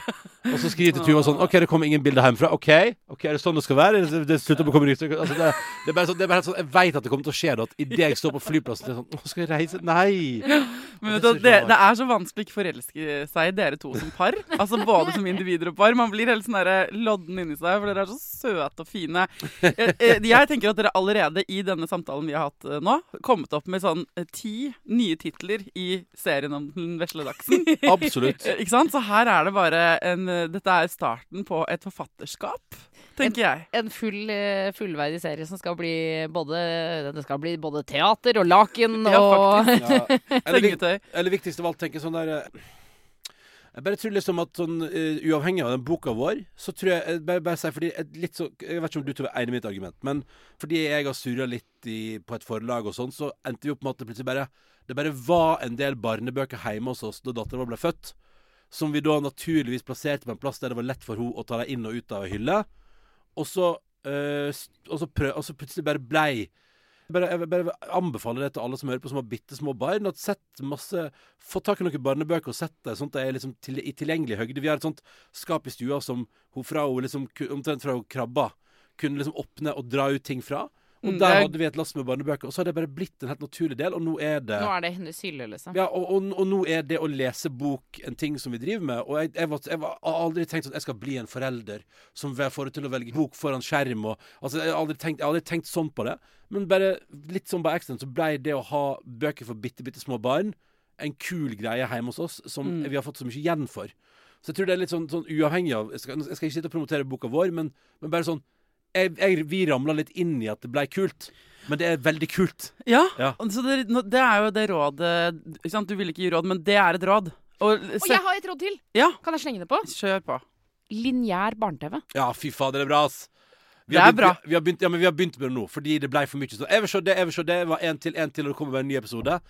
Og så skriver jeg til Tuva sånn OK, det kommer ingen bilder hjemmefra. OK, ok, er det sånn det skal være? Det, det slutter på å komme rykter. Altså, det, det, er bare sånn, det er bare sånn Jeg veit at det kommer til å skje. At Idet jeg står på flyplassen det er sånn Å, skal jeg reise? Nei! Men vet Det du, det, det er så vanskelig å ikke forelske seg i dere to som par. Altså Både som individer og par. Man blir helt sånn lodden inni seg, for dere er så søte og fine. Jeg, jeg- jeg tenker at dere allerede i denne samtalen vi har hatt eh, nå, kommet opp med sånn eh, ti nye titler i serien om den vesle dagsen. Absolutt. Eh, Ikke sant? Så her er det bare en eh, Dette er starten på et forfatterskap, tenker jeg. En full, eh, fullverdig serie som skal bli både Det skal bli både teater og laken Ja, og Ja. Eller, eller viktigst av alt, tenker jeg sånn der eh, Jeg bare tror liksom at sånn uh, uavhengig av den boka vår, så tror jeg jeg bare, bare sier fordi et litt så, Jeg vet ikke om du tror enig i mitt argument, men fordi jeg har surra litt i, på et forlag og sånn, så endte vi opp med at det plutselig bare Det bare var en del barnebøker hjemme hos oss da dattera vår ble født, som vi da naturligvis plasserte på en plass der det var lett for henne å ta dem inn og ut av ei. Og så, eh, og, så prøv, og så plutselig bare blei bare, jeg bare anbefaler det til alle som hører på som har bitte små barn. At sett masse Få tak i noen barnebøker og sett det sånn at det er liksom til, i tilgjengelig høyde. Vi har et sånt skap i stua som hun fra hun liksom omtrent fra hun krabba kunne liksom åpne og dra ut ting fra. Og Mm, der er- hadde vi et lass med barnebøker. Og så har det bare blitt en helt naturlig del, og nå er det Nå er det hennes hylle, liksom. ja, og, og, og nå er det å lese bok en ting som vi driver med. Og jeg, jeg, var, jeg, var, har aldri tenkt at jeg skal bli en forelder som får det til å velge bok foran skjerm. Og, altså, jeg, har aldri tenkt, aldri tenkt sånn på det. Men bare litt sånn by accident så ble det å ha bøker for bitte, bitte små barn en kul greie hjemme hos oss som Mm. vi har fått så mye igjen for. Så jeg tror det er litt sånn, sånn uavhengig av Jeg skal, jeg skal ikke sitte og promotere boka vår, men, men bare sånn jeg, jeg, Vi ramla litt inn i at det ble kult. Men det er veldig kult. Ja, Ja. Så det, det er jo det rådet ikke sant? Du ville ikke gi råd, men det er et råd. Og, Og jeg har et råd til! Ja, Kan jeg slenge det på? kjør på. Lineær barne-TV. Ja, fy fader, det er bra, ass. Vi Det er begynt- bra. Vi, vi, har begynt, ja, men vi har begynt med det nå, fordi det ble for mye. Så jeg vil se det, jeg vil se det. Det var en til, en til, og det kommer en ny episode.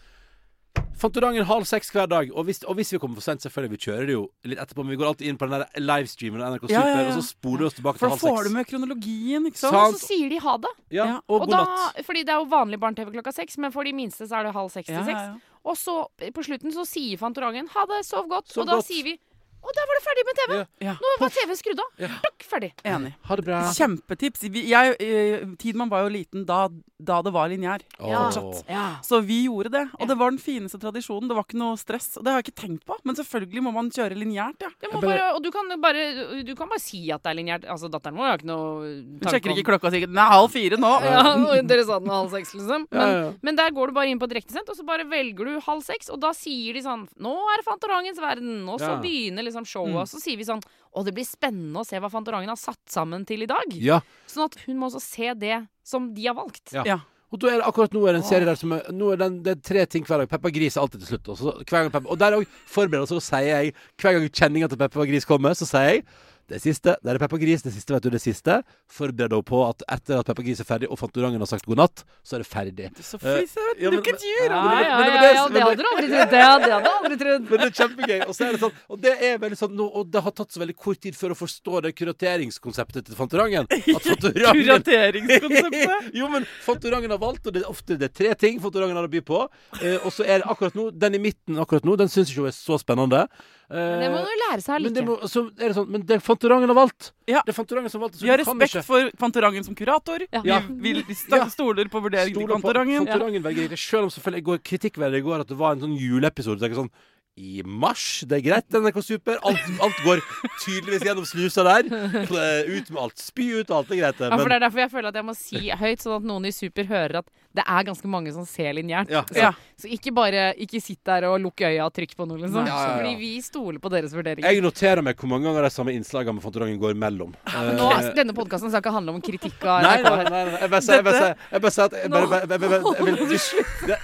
Fantorangen halv seks hver dag. Og hvis, og hvis vi kommer for sent, selvfølgelig, vi kjører det jo litt etterpå, men vi går alltid inn på den der livestreamen av NRK Super, Ja, ja, ja. og så spoler vi oss tilbake For til da halv får seks. du med kronologien, ikke sant? Sant. Og så sier de ha det. Ja, Ja. og Og god da, natt. fordi det er jo vanlig barne-TV klokka seks, men for de minste så er det halv seks Ja, til seks. ja. Og så på slutten så sier Fantorangen ha det, sov godt. Sov og da godt. sier vi og der var det ferdig med TV! Ja. Nå var TV skrudd av. Ja. Takk, ferdig. Enig. Ha det bra. Kjempetips. Jeg, eh, Tidmann var jo liten da, da det var lineær. Ja. ja. Så vi gjorde det. Og det var den fineste tradisjonen. Det var ikke noe stress. Og det har jeg ikke tenkt på. Men selvfølgelig må man kjøre lineært, ja. Må bare- og du kan bare, du kan bare si at det er lineært. Altså, datteren vår har ikke noe Du sjekker ikke klokka sier 'den er halv fire nå'. Ja, dere sa den var halv seks, liksom. Men, Ja, ja. men der går du bare inn på direktesendt, og så bare velger du halv seks, og da sier de sånn Nå er Fantorangens verden. Og så Ja. begynner liksom showet, Mm. og så sier vi sånn Å, det blir spennende å se hva Fantorangen har satt sammen til i dag. Ja. Sånn at hun må også se det som de har valgt. Ja. Ja. Og er akkurat nå er det en serie der som er, nå er den, Det er tre ting hver dag. Peppa Gris er alltid til slutt. Også, hver gang Peppa, og der òg forbereder så sier jeg Hver gang kjenninga til Peppa Gris kommer, så sier jeg det siste, der er Peppa Gris, det siste vet du, det siste. Forbered deg på at etter at Peppa Gris er ferdig, og Fantorangen har sagt god natt, så er det ferdig. Du er så flisete. Uh! Ja, men det- ja, men det ja, ja, det hadde du aldri trodd. Det, det hadde jeg aldri trodd. Men det er kjempegøy. Og så er det sånn Og det er veldig sånn nå, Og det har tatt så veldig kort tid før å forstå det kurateringskonseptet til Fantorangen. At Fantorangen Kurateringskonseptet. jo, men Fantorangen har valgt, og det er ofte det er tre ting Fantorangen har å by på. Uh, og så er det akkurat nå Den i midten akkurat nå, den syns ikke hun er så spennende. Men det må du lære seg å men det, må, så er det sånn, men det er Fantorangen har valgt. Ja. Det er Fantorangen som har valgt. så Vi har respekt ikke for Fantorangen som kurator. Ja. Vi, vi, stoler på vurderingen til Stoler på Fantorangen. Fantorangen velger. Selv om selvfølgelig går kritikkverdig i går at det var en sånn juleepisode. Så jeg er sånn i mars, det er greit, NRK Super. Alt, alt går tydeligvis gjennom slusa der. Ut med alt. Spy ut alt, det er greit. det. Ja, for Det er derfor jeg føler at jeg må si høyt, sånn at noen i Super hører at det er ganske mange som ser lineært. Ja. Så, Ja. så ikke bare ikke sitt der og lukk øya og trykk på noe, liksom. Ja, ja, ja. Fordi vi stoler på deres vurderinger. jeg noterer meg hvor mange ganger de samme innslagene med Fantorangen går imellom. Nå, altså, denne podkasten skal ikke handle om kritikk av Nei, nei, NRK. nei, nei, jeg bare sier jeg bare jeg at jeg bare, jeg jeg vil- det-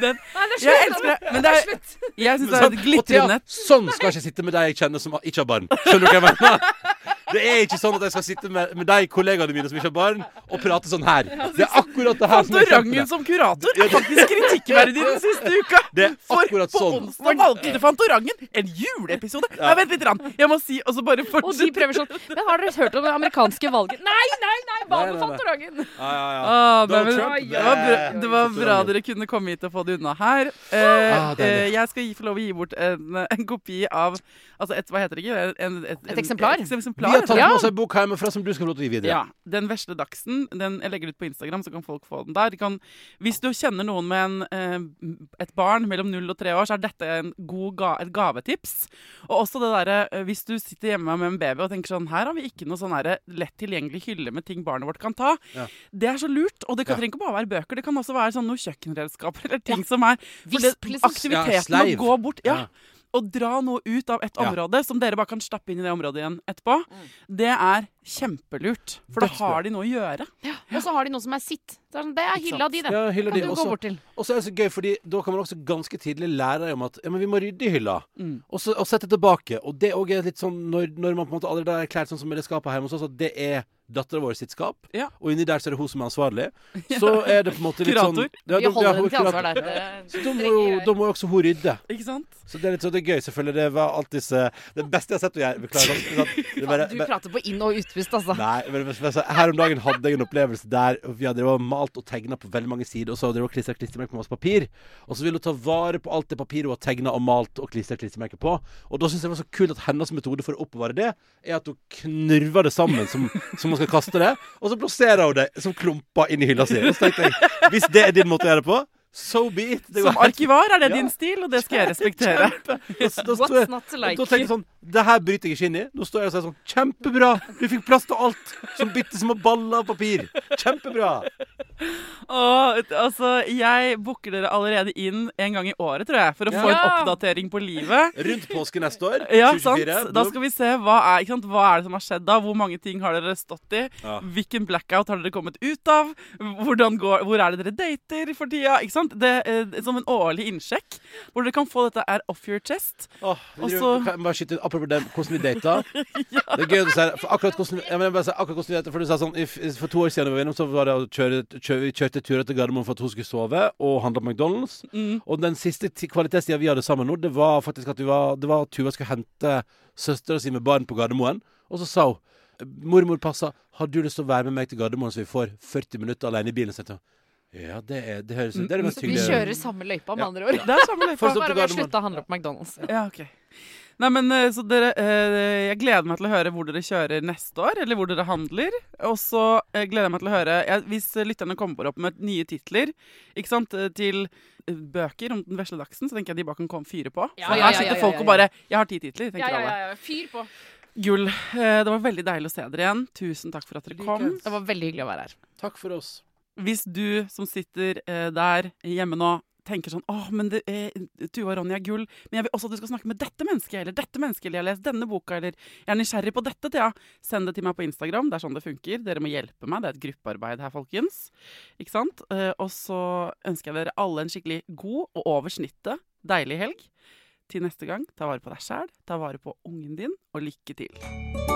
Den, Nei, det er jeg elsker det, men det er, jeg syns det er et Sånn, glitrende Sånn skal jeg ikke sitte med deg jeg kjenner som ikke har barn. Skjønner du hva jeg mener? Det er ikke sånn at jeg skal sitte med, med de kollegaene mine som ikke har barn, og prate sånn her. Det er akkurat det her som er Fantorangen som kurator er faktisk kritikkverdig den siste uka. Det er akkurat For på sånn. onsdag valgte Fantorangen en juleepisode. Nei, vent litt, rann. jeg må si, og så bare Og de prøver sånn Men har dere hørt om det amerikanske valget? Nei, nei, nei! Hva med. Fantorangen? Ja, ja, ja. Ah, men, Trump, det, var bra, det- det var bra dere kunne komme hit og få det unna her. Eh, Ah, eh, jeg skal gi, få lov å gi bort en, en kopi av Altså et, hva heter det ikke? En, et, Et eksemplar? Et, Vi har tatt Ja. med oss en bok hjemmefra som du skal få lov til å gi videre. Ja. Den vesle dagsen. Den, jeg legger ut på Instagram, så kan folk få den der. De kan, hvis du kjenner noen med en, eh, et barn mellom null og tre år, så er dette en god ga, et gavetips. Og også det derre eh, hvis du sitter hjemme med en baby og tenker sånn Her har vi ikke noe sånn lett tilgjengelig hylle med ting barnet vårt kan ta. Ja. Det er så lurt. Og det kan, Ja. trenger ikke bare være bøker. Det kan også være sånn noe kjøkkenredskaper eller ting som er for det. Aktiviteten Ja, å gå bort. Ja. Å dra noe ut av et Ja. område som dere bare kan stappe inn i det området igjen etterpå, det er kjempelurt. For da har de noe å gjøre. Ja, Og så har de noe som er sitt. Det er, sånn, det er hylla di, det. Ja, hylla kan de. du også. gå bort til. Og så er det så gøy, fordi da kan man også ganske tidlig lære deg om at ja, men vi må rydde i hylla. Mm. Og, så, og sette tilbake. Og det òg er litt sånn når, når man på en måte allerede er erklært sånn som med det skapet hjemme hos oss, at det er dattera vår sitt skap, Ja. og inni der så er det hun som er ansvarlig, så er det på en måte litt sånn Kurator. Ja, Vi da- holder ja, hun til ansvar der. Så da må, jo, da må jo også hun rydde. Ikke sant? Så det er litt sånn, det er gøy, selvfølgelig. Det var alltid så Det beste jeg har sett henne gjøre Beklager. sånn, at det bare- Du prater på inn- og utpust, altså. Nei, men, men, men, så her om dagen hadde jeg en opplevelse der vi hadde drevet og malt og tegna på veldig mange sider, og så hadde vi klistra klistremerker på masse papir. Og så ville hun ta vare på alt det papiret hun har tegna og malt og klistra klistremerker på. Og da syns jeg det var så kult at hennes metode for å oppbevare det, er at hun knurver det sammen som, som hun skal kaste det, og så plasserer hun det som klumper inn i hylla si. Og så tenkte jeg, hvis det er din måte å gjøre det på, so be it. Det går Som arkivar er det Ja. din stil, og det skal jeg respektere. Da, da, sto What's jeg, not to like? da tenkte jeg sånn Det her bryter jeg ikke inn i. Nå står jeg og sier sånn Kjempebra! Du fikk plass til alt! Som bitte små baller av papir. Kjempebra! Og, altså, jeg booker dere allerede inn en gang i året, tror jeg, for å få en oppdatering på livet. Rundt påske neste år. Ja, 2024. sant? Da skal vi se hva er, ikke sant? hva er det som har skjedd da. Hvor mange ting har dere stått i? Ja. Hvilken blackout har dere kommet ut av? Går, hvor er det dere dater for tida? Ikke sant? Det er som en årlig innsjekk, hvor dere kan få dette er off your chest. Åh, Og vi- så- det, hvordan vi data. Det er gøy å si for akkurat hvordan, jeg mener bare si akkurat hvordan vi data. For du sa sånn if- For to år siden vi var innom, så var det å kjøre, kjøre, vi kjørte turer til Gardermoen for at hun skulle sove, og handle på McDonald's. Mm. Og den siste ti- kvalitetstida vi hadde sammen nå, det var faktisk at vi var, det var at Tuva skulle hente søstera si med barn på Gardermoen. Og så sa hun Mormor passa, har du lyst til å være med meg til Gardermoen, så vi får 40 minutter alene i bilen? Så tenkte jeg, ja, det er det, høres, det er det mest Vi kjører samme løypa, med Ja. andre ord. Det er samme løypa. Bare vi har slutta å handle på McDonald's. Ja, ok. Nei, men eh, så dere eh, Jeg gleder meg til å høre hvor dere kjører neste år, eller hvor dere handler. Og så eh, gleder jeg meg til å høre jeg, Hvis lytterne kommer opp med nye titler ikke sant, eh, til eh, bøker om den vesle dagsen, så tenker jeg de bare kan komme fyre på. Ja, For ja, her sitter ja, folk ja, og bare 'Jeg har ti titler', tenker Ja, ja, ja, ja. Fyr på. Gull. Eh, det var veldig deilig å se dere igjen. Tusen takk for at dere kom. Det var veldig hyggelig å være her. Takk for oss. Hvis du som sitter eh, der hjemme nå tenker sånn Å, men det, er, Tuva og Ronny er gull, men jeg vil også at du skal snakke med dette mennesket, eller dette mennesket, eller jeg har lest denne boka, eller jeg er nysgjerrig på dette, Thea. Send det til meg på Instagram. Det er sånn det funker. Dere må hjelpe meg. Det er et gruppearbeid her, folkens. Ikke sant? Eh, og så ønsker jeg dere alle en skikkelig god og over snittet deilig helg. Til neste gang, ta vare på deg sjæl, ta vare på ungen din, og lykke til.